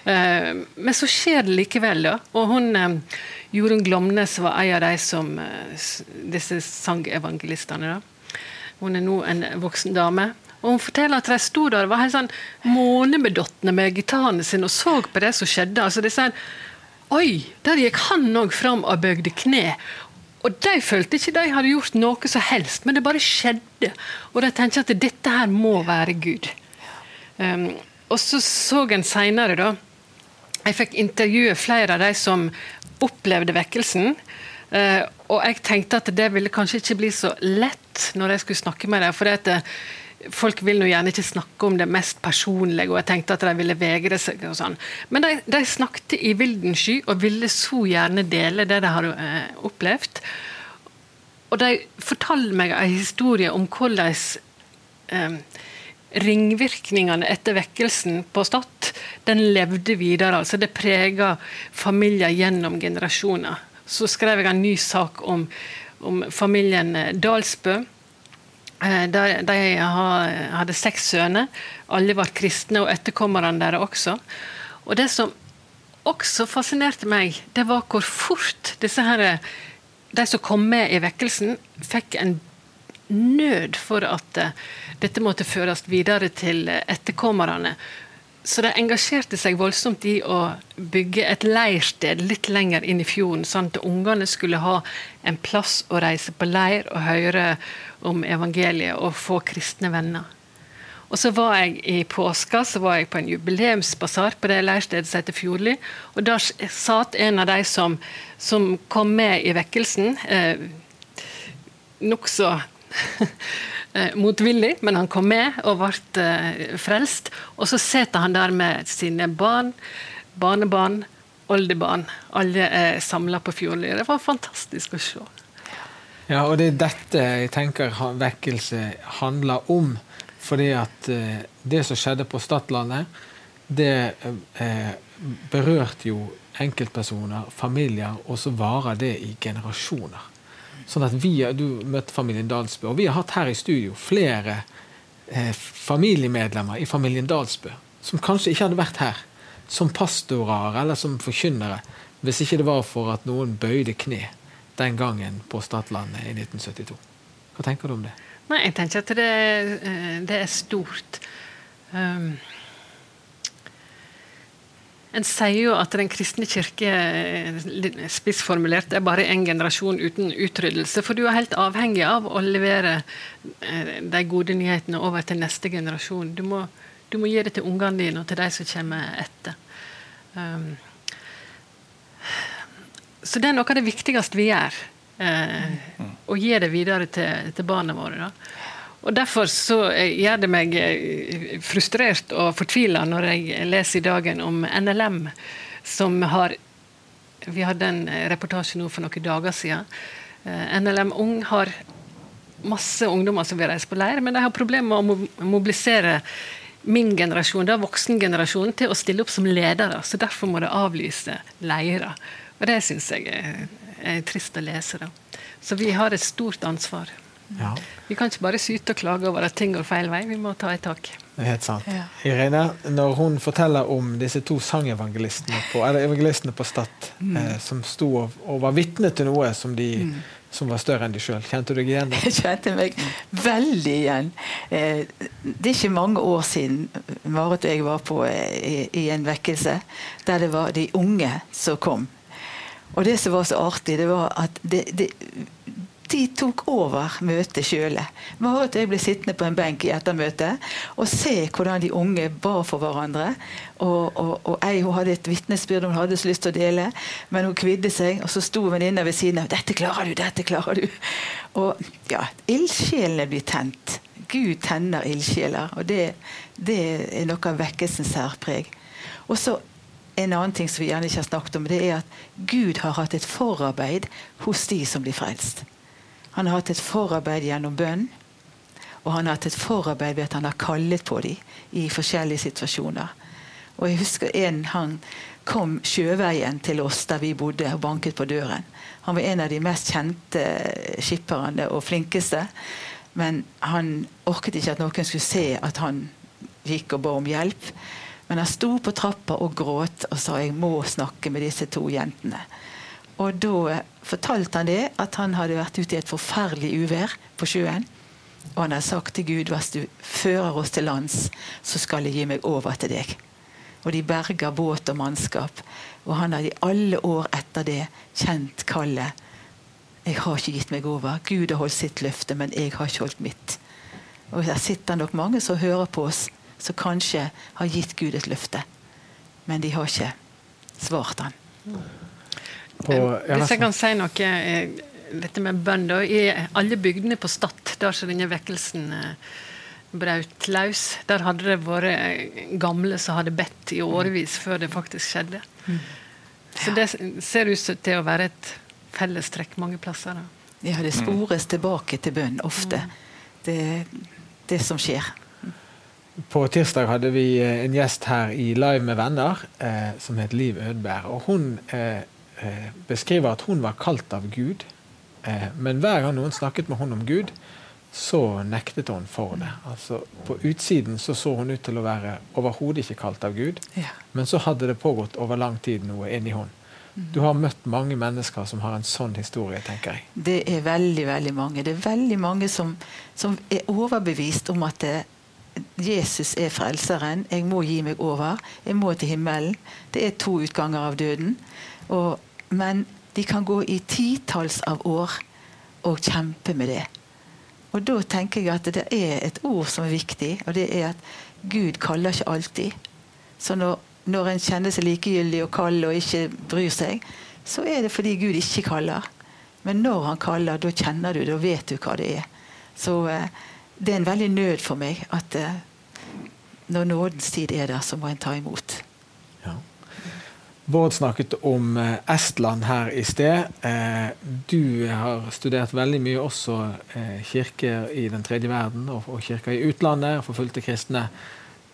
Eh, men så skjer det likevel, da. Og hun eh, Jorunn Glomnes var en av de som disse sangevangelistene. da. Hun er nå en voksen dame. Og Hun forteller at de sto der og var helt sånn månebedottende med gitarene sine og så på det som skjedde. altså de sier Oi, der gikk han òg fram og bøgde kne. Og de følte ikke de hadde gjort noe som helst, men det bare skjedde. Og de tenkte at dette her må være Gud. Um, og så så en seinere, da Jeg fikk intervjue flere av de som opplevde vekkelsen. Uh, og jeg tenkte at det ville kanskje ikke bli så lett når jeg skulle snakke med dem. For det at folk vil nå gjerne ikke snakke om det mest personlige, og jeg tenkte at de ville vegre seg. og sånn. Men de, de snakket i vilden sky og ville så gjerne dele det de hadde eh, opplevd. Og de fortalte meg en historie om hvordan eh, ringvirkningene etter vekkelsen på Stad den levde videre. altså Det prega familier gjennom generasjoner. Så skrev jeg en ny sak om, om familien Dalsbø Eh, de hadde seks sønner. Alle var kristne, og etterkommerne deres også. Og Det som også fascinerte meg, det var hvor fort disse her de som kom med i vekkelsen, fikk en nød for at uh, dette måtte føres videre til etterkommerne. Så de engasjerte seg voldsomt i å bygge et leirsted litt lenger inn i fjorden, sånn at ungene skulle ha en plass å reise på leir og høre om evangeliet og få kristne venner. Og så var jeg I påska så var jeg på en jubileumsbasar på det leirstedet som heter Fjordli. og Der satt en av de som, som kom med i vekkelsen, eh, nokså eh, motvillig, men han kom med og ble eh, frelst. Og så sitter han der med sine barn, barnebarn, oldebarn. Alle er samla på Fjordli. Det var fantastisk å se.
Ja, og det er dette jeg tenker vekkelse handler om. Fordi at eh, det som skjedde på Stadlandet, det eh, berørte jo enkeltpersoner, familier, og så varer det i generasjoner. Sånn at vi, Du møtte familien Dalsbø, og vi har hatt her i studio flere eh, familiemedlemmer i familien Dalsbø som kanskje ikke hadde vært her som pastorer eller som forkynnere hvis ikke det var for at noen bøyde kne den gangen på Stadlandet i 1972. Hva tenker du om det?
Nei, jeg tenker at det, eh, det er stort. Um, en sier jo at Den kristne kirke eh, spissformulert er bare en generasjon uten utryddelse. For du er helt avhengig av å levere eh, de gode nyhetene over til neste generasjon. Du må, du må gi det til ungene dine og til de som kommer etter. Um, så det er noe av det viktigste vi gjør. Eh, og gi det videre til, til barna våre. Da. Og Derfor så eh, gjør det meg eh, frustrert og fortvila når jeg leser i dagen om NLM, som har Vi hadde en reportasje nå for noen dager siden. NLM Ung har masse ungdommer som vil reise på leir, men de har problemer med å mobilisere min generasjon, da voksengenerasjonen, til å stille opp som ledere. Så derfor må de avlyse leirer. Og det syns jeg er, er, trist å lese. da. Så vi har et stort ansvar. Ja. Vi kan ikke bare syte og klage over at ting går feil vei, vi må ta et tak.
Det er helt sant. Ja. Irene, når hun forteller om disse to sangevangelistene på, eller evangelistene på Stad, mm. eh, som sto og, og var vitne til noe som, de, mm. som var større enn de sjøl, kjente du deg igjen?
Jeg kjente meg veldig igjen. Eh, det er ikke mange år siden Marit og jeg var på eh, i, i en vekkelse der det var de unge som kom. Og det som var så artig, det var at det, det, de tok over møtet sjøle. Marit og jeg ble sittende på en benk i ettermøtet og se hvordan de unge ba for hverandre. Og, og, og jeg hun hadde et vitnesbyrd hun hadde så lyst til å dele, men hun kvidde seg. Og så sto venninna ved siden av. 'Dette klarer du! Dette klarer du!' Og ja, ildsjelene blir tent. Gud tenner ildsjeler. Og det, det er noe av vekkelsens særpreg. Og så en annen ting som vi gjerne ikke har snakket om, det er at Gud har hatt et forarbeid hos de som blir frelst. Han har hatt et forarbeid gjennom bønn. Og han har hatt et forarbeid ved at han har kallet på dem i forskjellige situasjoner. Og jeg husker en han kom sjøveien til oss der vi bodde, og banket på døren. Han var en av de mest kjente skipperne og flinkeste. Men han orket ikke at noen skulle se at han gikk og ba om hjelp. Men han sto på trappa og gråt og sa 'jeg må snakke med disse to jentene'. Og da fortalte han det, at han hadde vært ute i et forferdelig uvær på sjøen. Og han hadde sagt til Gud hvis du fører oss til lands, så skal jeg gi meg over til deg. Og de berga båt og mannskap. Og han hadde i alle år etter det kjent kallet. Jeg har ikke gitt meg over. Gud har holdt sitt løfte, men jeg har ikke holdt mitt. Og Der sitter nok mange som hører på oss, som kanskje har gitt Gud et løfte. Men de har ikke svart han.
På, ja, Hvis jeg kan si noe eh, dette med bønn. I alle bygdene på Stad, der som denne vekkelsen eh, brøt løs, der hadde det vært eh, gamle som hadde bedt i årevis før det faktisk skjedde. Mm. Så det ser ut til å være et fellestrekk mange plasser. Da.
Ja, det spores tilbake til bønn ofte. Mm. Det, det som skjer.
På tirsdag hadde vi en gjest her i Live med venner eh, som het Liv Ødberg. og Hun eh, Eh, beskriver at hun var kalt av Gud. Eh, men hver gang noen snakket med henne om Gud, så nektet hun for det. Altså, på utsiden så, så hun ut til å være overhodet ikke kalt av Gud. Ja. Men så hadde det pågått over lang tid noe inni henne. Du har møtt mange mennesker som har en sånn historie, tenker jeg.
Det er veldig, veldig mange. Det er veldig mange som, som er overbevist om at det, Jesus er frelseren. Jeg må gi meg over. Jeg må til himmelen. Det er to utganger av døden. Og, men de kan gå i titalls av år og kjempe med det. Og da tenker jeg at det er et ord som er viktig, og det er at Gud kaller ikke alltid. Så når, når en kjenner seg likegyldig og kald og ikke bryr seg, så er det fordi Gud ikke kaller. Men når han kaller, da kjenner du, det, og vet du hva det er. Så eh, det er en veldig nød for meg at eh, når nådens tid er der, så må en ta imot.
Bård snakket om eh, Estland her i sted. Eh, du har studert veldig mye også eh, kirker i den tredje verden og, kirker i utlandet, forfulgte kristne.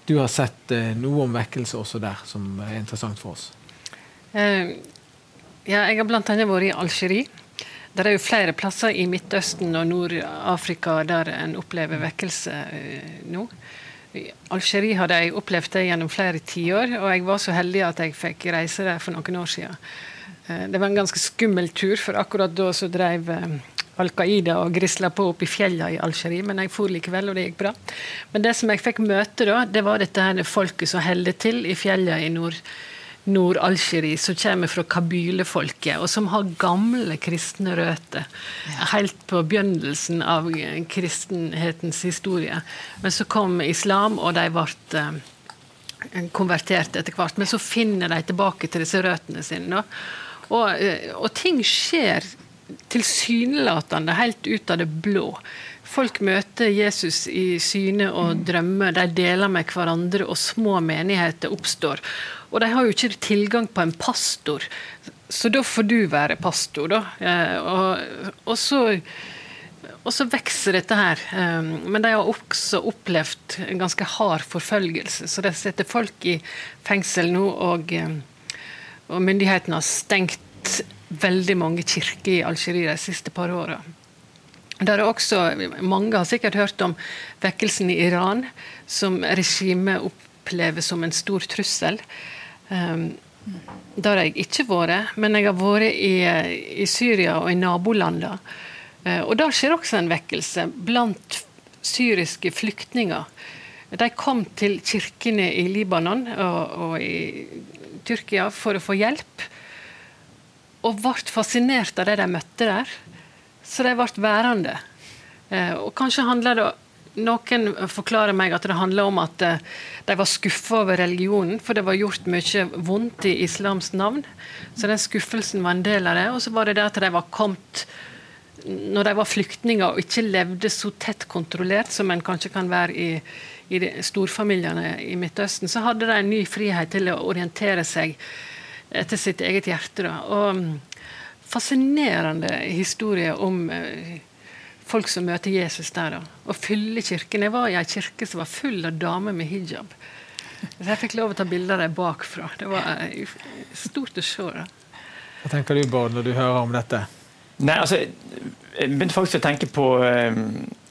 Du har sett noe om vekkelse også der, som er interessant for oss.
Ja, jeg har bl.a. vært i Algerie. Det er jo flere plasser i Midtøsten og Nord-Afrika der en opplever vekkelse nå. Algerie hadde jeg opplevd det gjennom flere tiår, og jeg var så heldig at jeg fikk reise der for noen år siden. Uh, det var en ganske skummel tur, for akkurat da så drev Al Qaida og grisla på opp i fjellene i Algerie, men jeg for likevel, og det gikk bra. Men det som jeg fikk møte da, det var dette her folket som holder til i fjellene i nord. Nord-Algerie, som kommer fra kabylefolket, og som har gamle kristne røtter. Helt på begynnelsen av kristenhetens historie. Men så kom islam, og de ble eh, konvertert etter hvert. Men så finner de tilbake til disse røttene sine. Og, eh, og ting skjer tilsynelatende helt ut av det blå. Folk møter Jesus i syne og drømmer, de deler med hverandre, og små menigheter oppstår. Og de har jo ikke tilgang på en pastor, så da får du være pastor, da. Eh, og, og, så, og så vokser dette her. Eh, men de har også opplevd en ganske hard forfølgelse, så de setter folk i fengsel nå, og, eh, og myndighetene har stengt veldig mange kirker i Algerie de siste par åra. Mange har sikkert hørt om vekkelsen i Iran, som regimet opplever som en stor trussel. Um, det har jeg ikke vært, men jeg har vært i, i Syria og i nabolandene. Uh, og der skjer også en vekkelse blant syriske flyktninger. De kom til kirkene i Libanon og, og i Tyrkia for å få hjelp og ble fascinert av det de møtte der. Så de ble værende. Eh, og kanskje handler det noen forklarer meg at det handler om at eh, de var skuffa over religionen, for det var gjort mye vondt i islams navn. Så den skuffelsen var en del av det. Og så var det det at de var kommet når de var flyktninger og ikke levde så tett kontrollert som en kanskje kan være i, i storfamiliene i Midtøsten, så hadde de en ny frihet til å orientere seg etter sitt eget hjerte. Da. Og mm, fascinerende historie om uh, folk som møter Jesus der. Da. Og fylle kirken. Jeg var i ei kirke som var full av damer med hijab. Så jeg fikk lov å ta bilder av dem bakfra. Det var uh, stort å se. Da.
Hva tenker du, Bård, når du hører om dette?
Nei, altså, Jeg begynte faktisk å tenke på eh,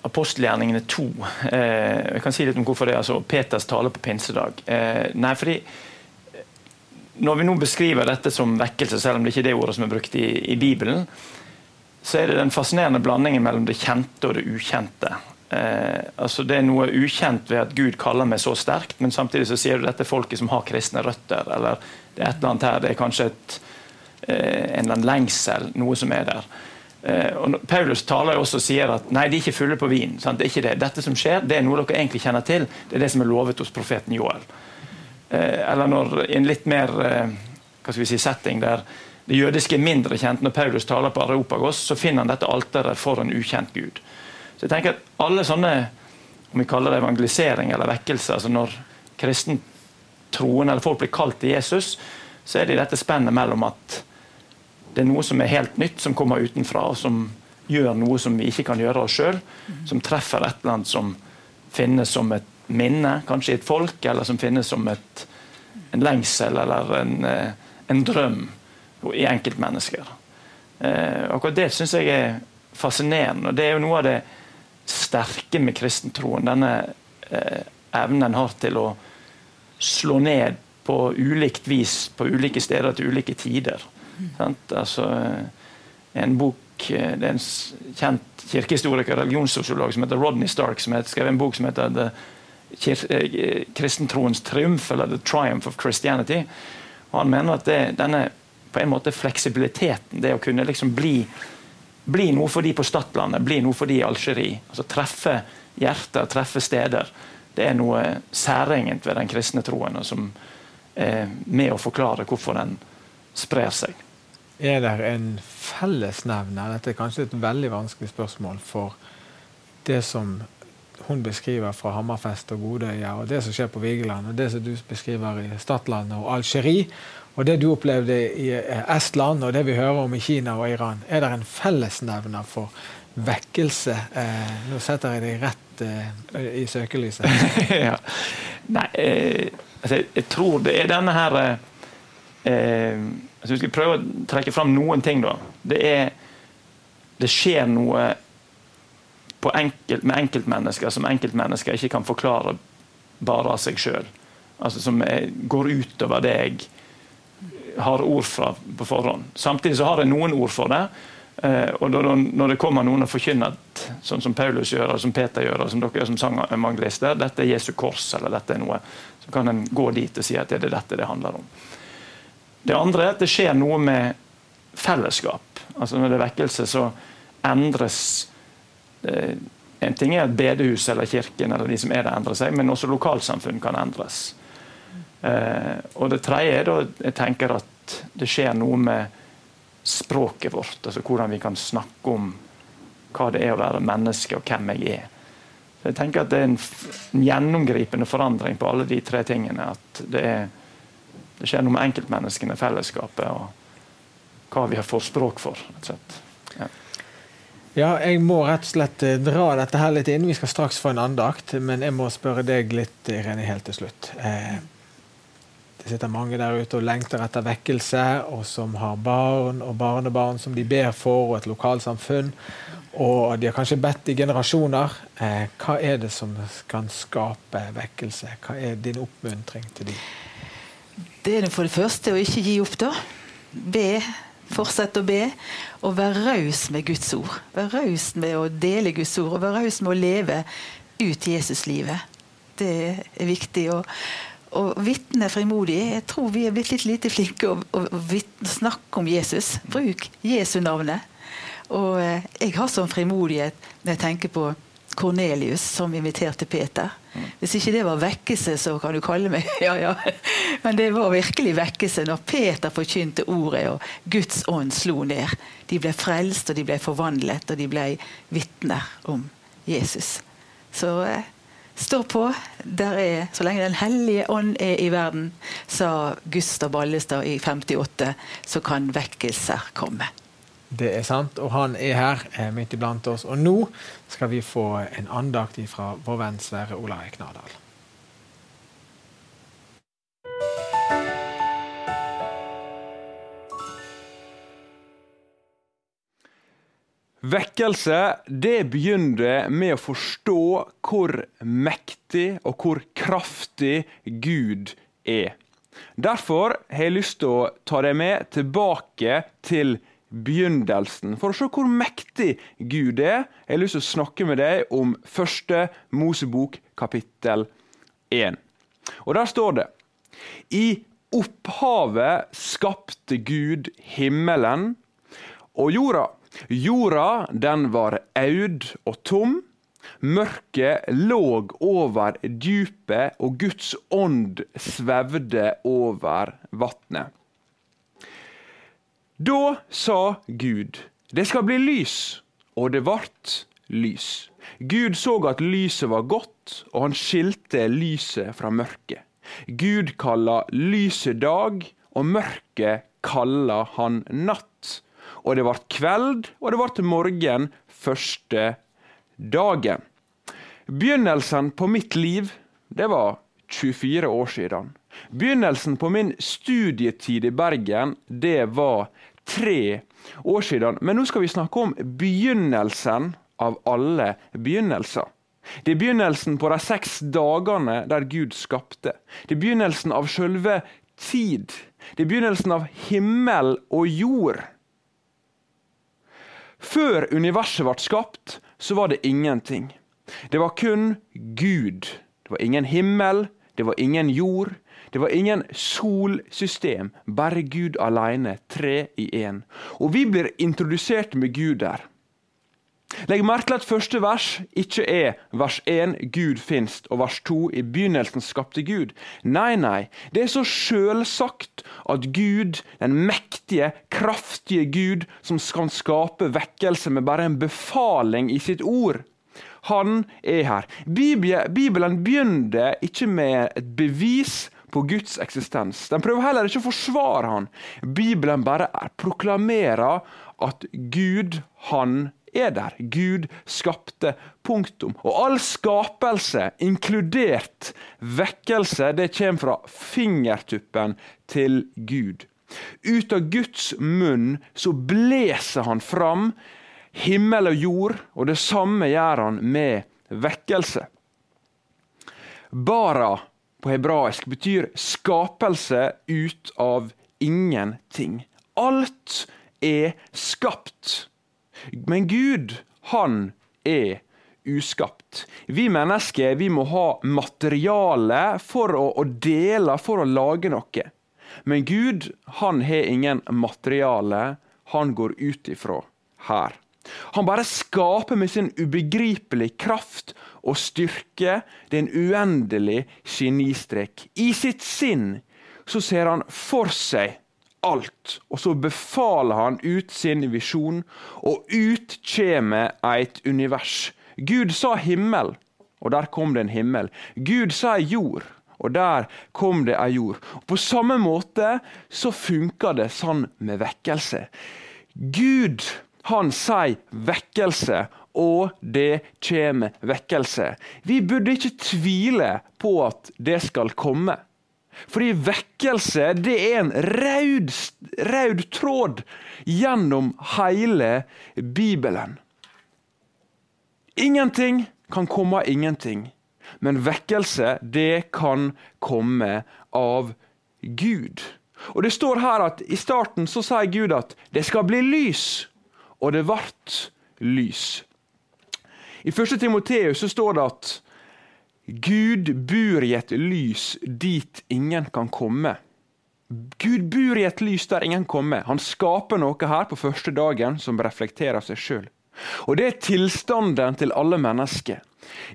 apostelgjerningene 2. Eh, jeg kan si litt om hvorfor det altså Peters tale på pinsedag. Eh, nei, fordi når vi nå beskriver dette som vekkelse, selv om det ikke er det ordet som er brukt i, i Bibelen, så er det den fascinerende blandingen mellom det kjente og det ukjente. Eh, altså Det er noe ukjent ved at Gud kaller meg så sterkt, men samtidig så sier du dette folket som har kristne røtter. eller Det er et eller annet her, det er kanskje et, eh, en eller annen lengsel, noe som er der. Eh, og Paulus taler jo også og sier at nei, de er ikke fulle på vin. Sant? Det er ikke det. Dette som skjer, det er noe dere egentlig kjenner til. Det er det som er lovet hos profeten Joel. Eh, eller når, i en litt mer eh, hva skal vi si, setting der det jødiske er mindre kjent, når Paulus taler på Areopagos, så finner han dette alteret for en ukjent gud. Så jeg tenker at alle sånne om vi kaller det evangelisering eller vekkelse, altså når kristen troen eller folk blir kalt til Jesus, så er det i dette spennet mellom at det er noe som er helt nytt, som kommer utenfra, og som gjør noe som vi ikke kan gjøre oss sjøl, som treffer et eller annet som finnes som et minne, kanskje i et folk, eller som finnes som et, en lengsel eller en, eh, en drøm i enkeltmennesker. Eh, akkurat det syns jeg er fascinerende. og Det er jo noe av det sterke med kristentroen. Denne eh, evnen den har til å slå ned på ulikt vis på ulike steder til ulike tider. Altså, en bok eh, Det er en kjent kirkehistoriker og religionssosiolog som heter Rodney Stark, som har skrevet en bok som heter The eh, Kristentroens triumf, eller The Triumph of Christianity. Og Han mener at det, denne på en måte fleksibiliteten, det å kunne liksom bli, bli noe for de på Stadlandet, bli noe for de i Algerie, altså treffe hjerter, treffe steder, det er noe særegent ved den kristne troen, som er med å forklare hvorfor den sprer seg.
Er det en fellesnevner? Dette er kanskje et veldig vanskelig spørsmål for det som hun beskriver fra Hammerfest og Godøya, og det som skjer på Vigeland, og det som du beskriver i Stadlandet og Algerie, og det du opplevde i Estland, og det vi hører om i Kina og Iran. Er det en fellesnevner for vekkelse? Eh, nå setter jeg deg rett eh, i søkelyset.
ja. Nei, eh, altså, jeg tror det er denne her eh, eh altså, Vi skal prøve å trekke fram noen ting, da. Det er Det skjer noe enkelt, med enkeltmennesker som enkeltmennesker ikke kan forklare bare av seg sjøl. Altså, som er, går utover det jeg har ord fra på forhånd. Samtidig så har jeg noen ord for det. Eh, og Når det kommer noen og forkynner sånn som Paulus gjør, og som Peter gjør, og som dere gjør som sangevangelister, dette er Jesu kors, eller dette er noe, så kan en gå dit og si at det er dette det handler om. Det andre er at det skjer noe med fellesskap. Altså Når det er vekkelse, så endres eh, En ting er at bedehuset eller kirken eller de som er der, endrer seg, men også lokalsamfunn kan endres. Eh, og det tredje er da jeg tenker at det skjer noe med språket vårt. altså Hvordan vi kan snakke om hva det er å være menneske, og hvem jeg er. Så jeg tenker at Det er en, en gjennomgripende forandring på alle de tre tingene. At det, er, det skjer noe med enkeltmenneskene, fellesskapet, og hva vi fått språk for. Ja.
ja. jeg må rett og slett eh, dra dette her litt inn. Vi skal straks få en andakt, men jeg må spørre deg litt, Irene, helt til slutt. Eh, det sitter mange der ute og lengter etter vekkelse, og som har barn og barnebarn som de ber for, og et lokalsamfunn. Og de har kanskje bedt i generasjoner. Eh, hva er det som kan skape vekkelse? Hva er din oppmuntring til dem?
Det er for det første å ikke gi opp, da. Be. Fortsett å be. Og være raus med Guds ord. Være raus med å dele Guds ord, og være raus med å leve ut Jesuslivet. Det er viktig. Og og vitne frimodig. Jeg tror vi er blitt litt lite flinke å, å, å snakke om Jesus. Bruk Jesu navnet. Og eh, jeg har sånn frimodighet når jeg tenker på Kornelius som inviterte Peter. Hvis ikke det var vekkelse, så kan du kalle meg ja, ja. Men det var virkelig vekkelse når Peter forkynte ordet og Guds ånd slo ned. De ble frelst, og de ble forvandlet, og de ble vitner om Jesus. Så eh, Stå på. Der Er, så lenge Den hellige ånd er i verden, sa Gustav Ballestad i 58, så kan vekkelser komme.
Det er sant, og han er her er midt iblant oss. Og nå skal vi få en andakt fra vår venn Sverre Ola Knardal.
Vekkelse det begynner med å forstå hvor mektig og hvor kraftig Gud er. Derfor har jeg lyst til å ta deg med tilbake til begynnelsen, for å se hvor mektig Gud er. Jeg har lyst til å snakke med deg om første Mosebok kapittel 1. Og der står det I opphavet skapte Gud himmelen og jorda. Jorda den var aud og tom. Mørket låg over dypet, og Guds ånd svevde over vatnet. Da sa Gud, det skal bli lys, og det vart lys. Gud så at lyset var godt, og han skilte lyset fra mørket. Gud kalla lyset dag, og mørket kalla han natt og det ble kveld, og det ble morgen første dagen. Begynnelsen på mitt liv, det var 24 år siden. Begynnelsen på min studietid i Bergen, det var tre år siden. Men nå skal vi snakke om begynnelsen av alle begynnelser. Det er begynnelsen på de seks dagene der Gud skapte. Det er begynnelsen av selve tid. Det er begynnelsen av himmel og jord. Før universet ble skapt, så var det ingenting. Det var kun Gud. Det var ingen himmel, det var ingen jord, det var ingen solsystem. Bare Gud alene, tre i én. Og vi blir introdusert med Gud der. Legg merke til at første vers ikke er vers 1 Gud finst, og vers 2 i begynnelsen skapte Gud. Nei, nei. Det er så sjølsagt at Gud, den mektige, kraftige Gud, som kan skape vekkelse med bare en befaling i sitt ord, han er her. Bibelen begynner ikke med et bevis på Guds eksistens. Den prøver heller ikke å forsvare han. Bibelen bare proklamerer at Gud, han er er der. Gud skapte. Punktum. Og all skapelse, inkludert vekkelse, det kommer fra fingertuppen til Gud. Ut av Guds munn så bleser han fram himmel og jord, og det samme gjør han med vekkelse. Bara på hebraisk betyr skapelse ut av ingenting. Alt er skapt. Men Gud, han er uskapt. Vi mennesker vi må ha materiale for å, å dele for å lage noe. Men Gud han har ingen materiale han går ut ifra her. Han bare skaper med sin ubegripelige kraft og styrke. Det er en uendelig genistrek. I sitt sinn så ser han for seg alt. Og så befaler han ut sin visjon, og ut kommer et univers. Gud sa himmel, og der kom det en himmel. Gud sa jord, og der kom det ei jord. Og på samme måte så funker det sånn med vekkelse. Gud, han sier vekkelse, og det kommer vekkelse. Vi burde ikke tvile på at det skal komme. Fordi vekkelse det er en raud, raud tråd gjennom hele Bibelen. Ingenting kan komme av ingenting, men vekkelse det kan komme av Gud. Og Det står her at i starten så sier Gud at det skal bli lys, og det ble lys. I 1. Timoteus så står det at Gud bor i et lys dit ingen kan komme. Gud bor i et lys der ingen kommer. Han skaper noe her på første dagen som reflekterer seg sjøl. Og det er tilstanden til alle mennesker.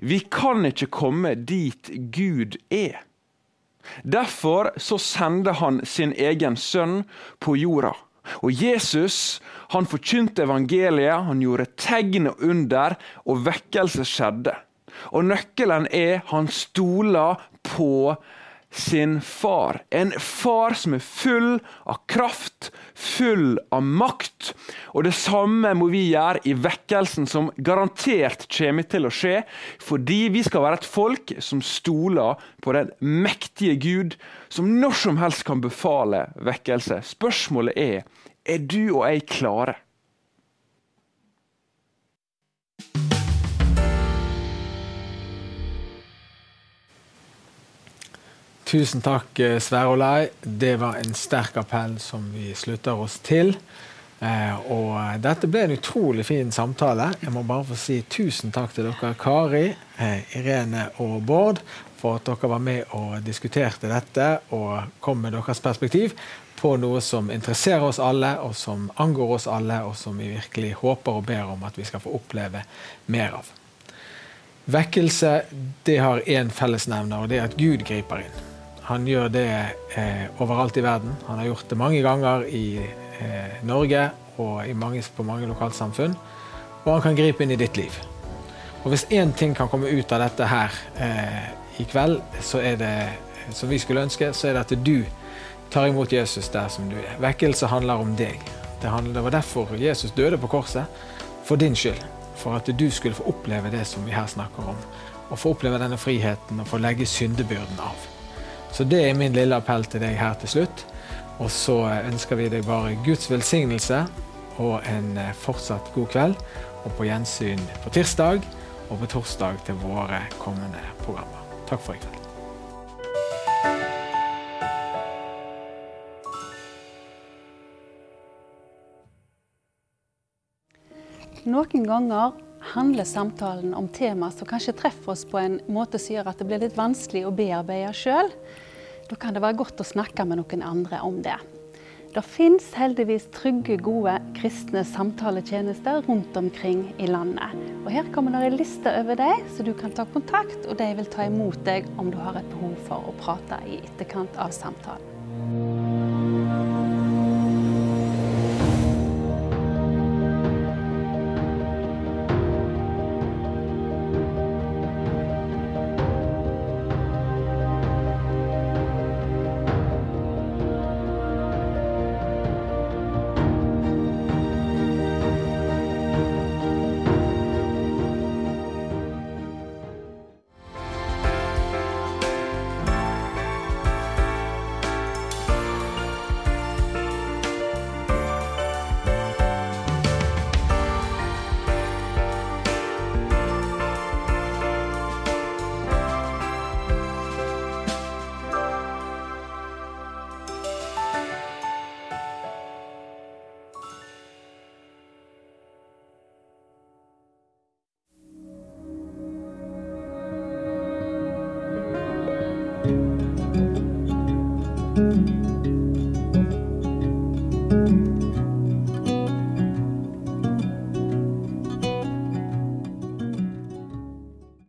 Vi kan ikke komme dit Gud er. Derfor så sender han sin egen sønn på jorda. Og Jesus han forkynte evangeliet, han gjorde tegn og under, og vekkelse skjedde. Og nøkkelen er han stoler på sin far. En far som er full av kraft, full av makt. Og det samme må vi gjøre i vekkelsen, som garantert kommer til å skje. Fordi vi skal være et folk som stoler på den mektige Gud, som når som helst kan befale vekkelse. Spørsmålet er er du og jeg klare.
Tusen takk, eh, Sverre Olai. Det var en sterk appell som vi slutter oss til. Eh, og dette ble en utrolig fin samtale. Jeg må bare få si tusen takk til dere, Kari, eh, Irene og Bård, for at dere var med og diskuterte dette og kom med deres perspektiv på noe som interesserer oss alle, og som angår oss alle, og som vi virkelig håper og ber om at vi skal få oppleve mer av. Vekkelse det har én fellesnevner, og det er at Gud griper inn. Han gjør det eh, overalt i verden. Han har gjort det mange ganger i eh, Norge og mange, på mange lokalsamfunn. Og han kan gripe inn i ditt liv. Og Hvis én ting kan komme ut av dette her eh, i kveld, så er det som vi skulle ønske, så er det at du tar imot Jesus der som du er. Vekkelse handler om deg. Det, handler, det var derfor Jesus døde på korset. For din skyld. For at du skulle få oppleve det som vi her snakker om. Og få oppleve denne friheten og få legge syndebyrden av. Så det er min lille appell til deg her til slutt. Og så eh, ønsker vi deg bare Guds velsignelse og en eh, fortsatt god kveld. Og på gjensyn på tirsdag og på torsdag til våre kommende programmer. Takk for i kveld.
Noen ganger handler samtalen om tema som kanskje treffer oss på en måte som gjør at det blir litt vanskelig å bearbeide sjøl. Da kan det være godt å snakke med noen andre om det. Det fins heldigvis trygge, gode kristne samtaletjenester rundt omkring i landet. Og Her kommer det en liste over dem, så du kan ta kontakt, og de vil ta imot deg om du har et behov for å prate i etterkant av samtalen.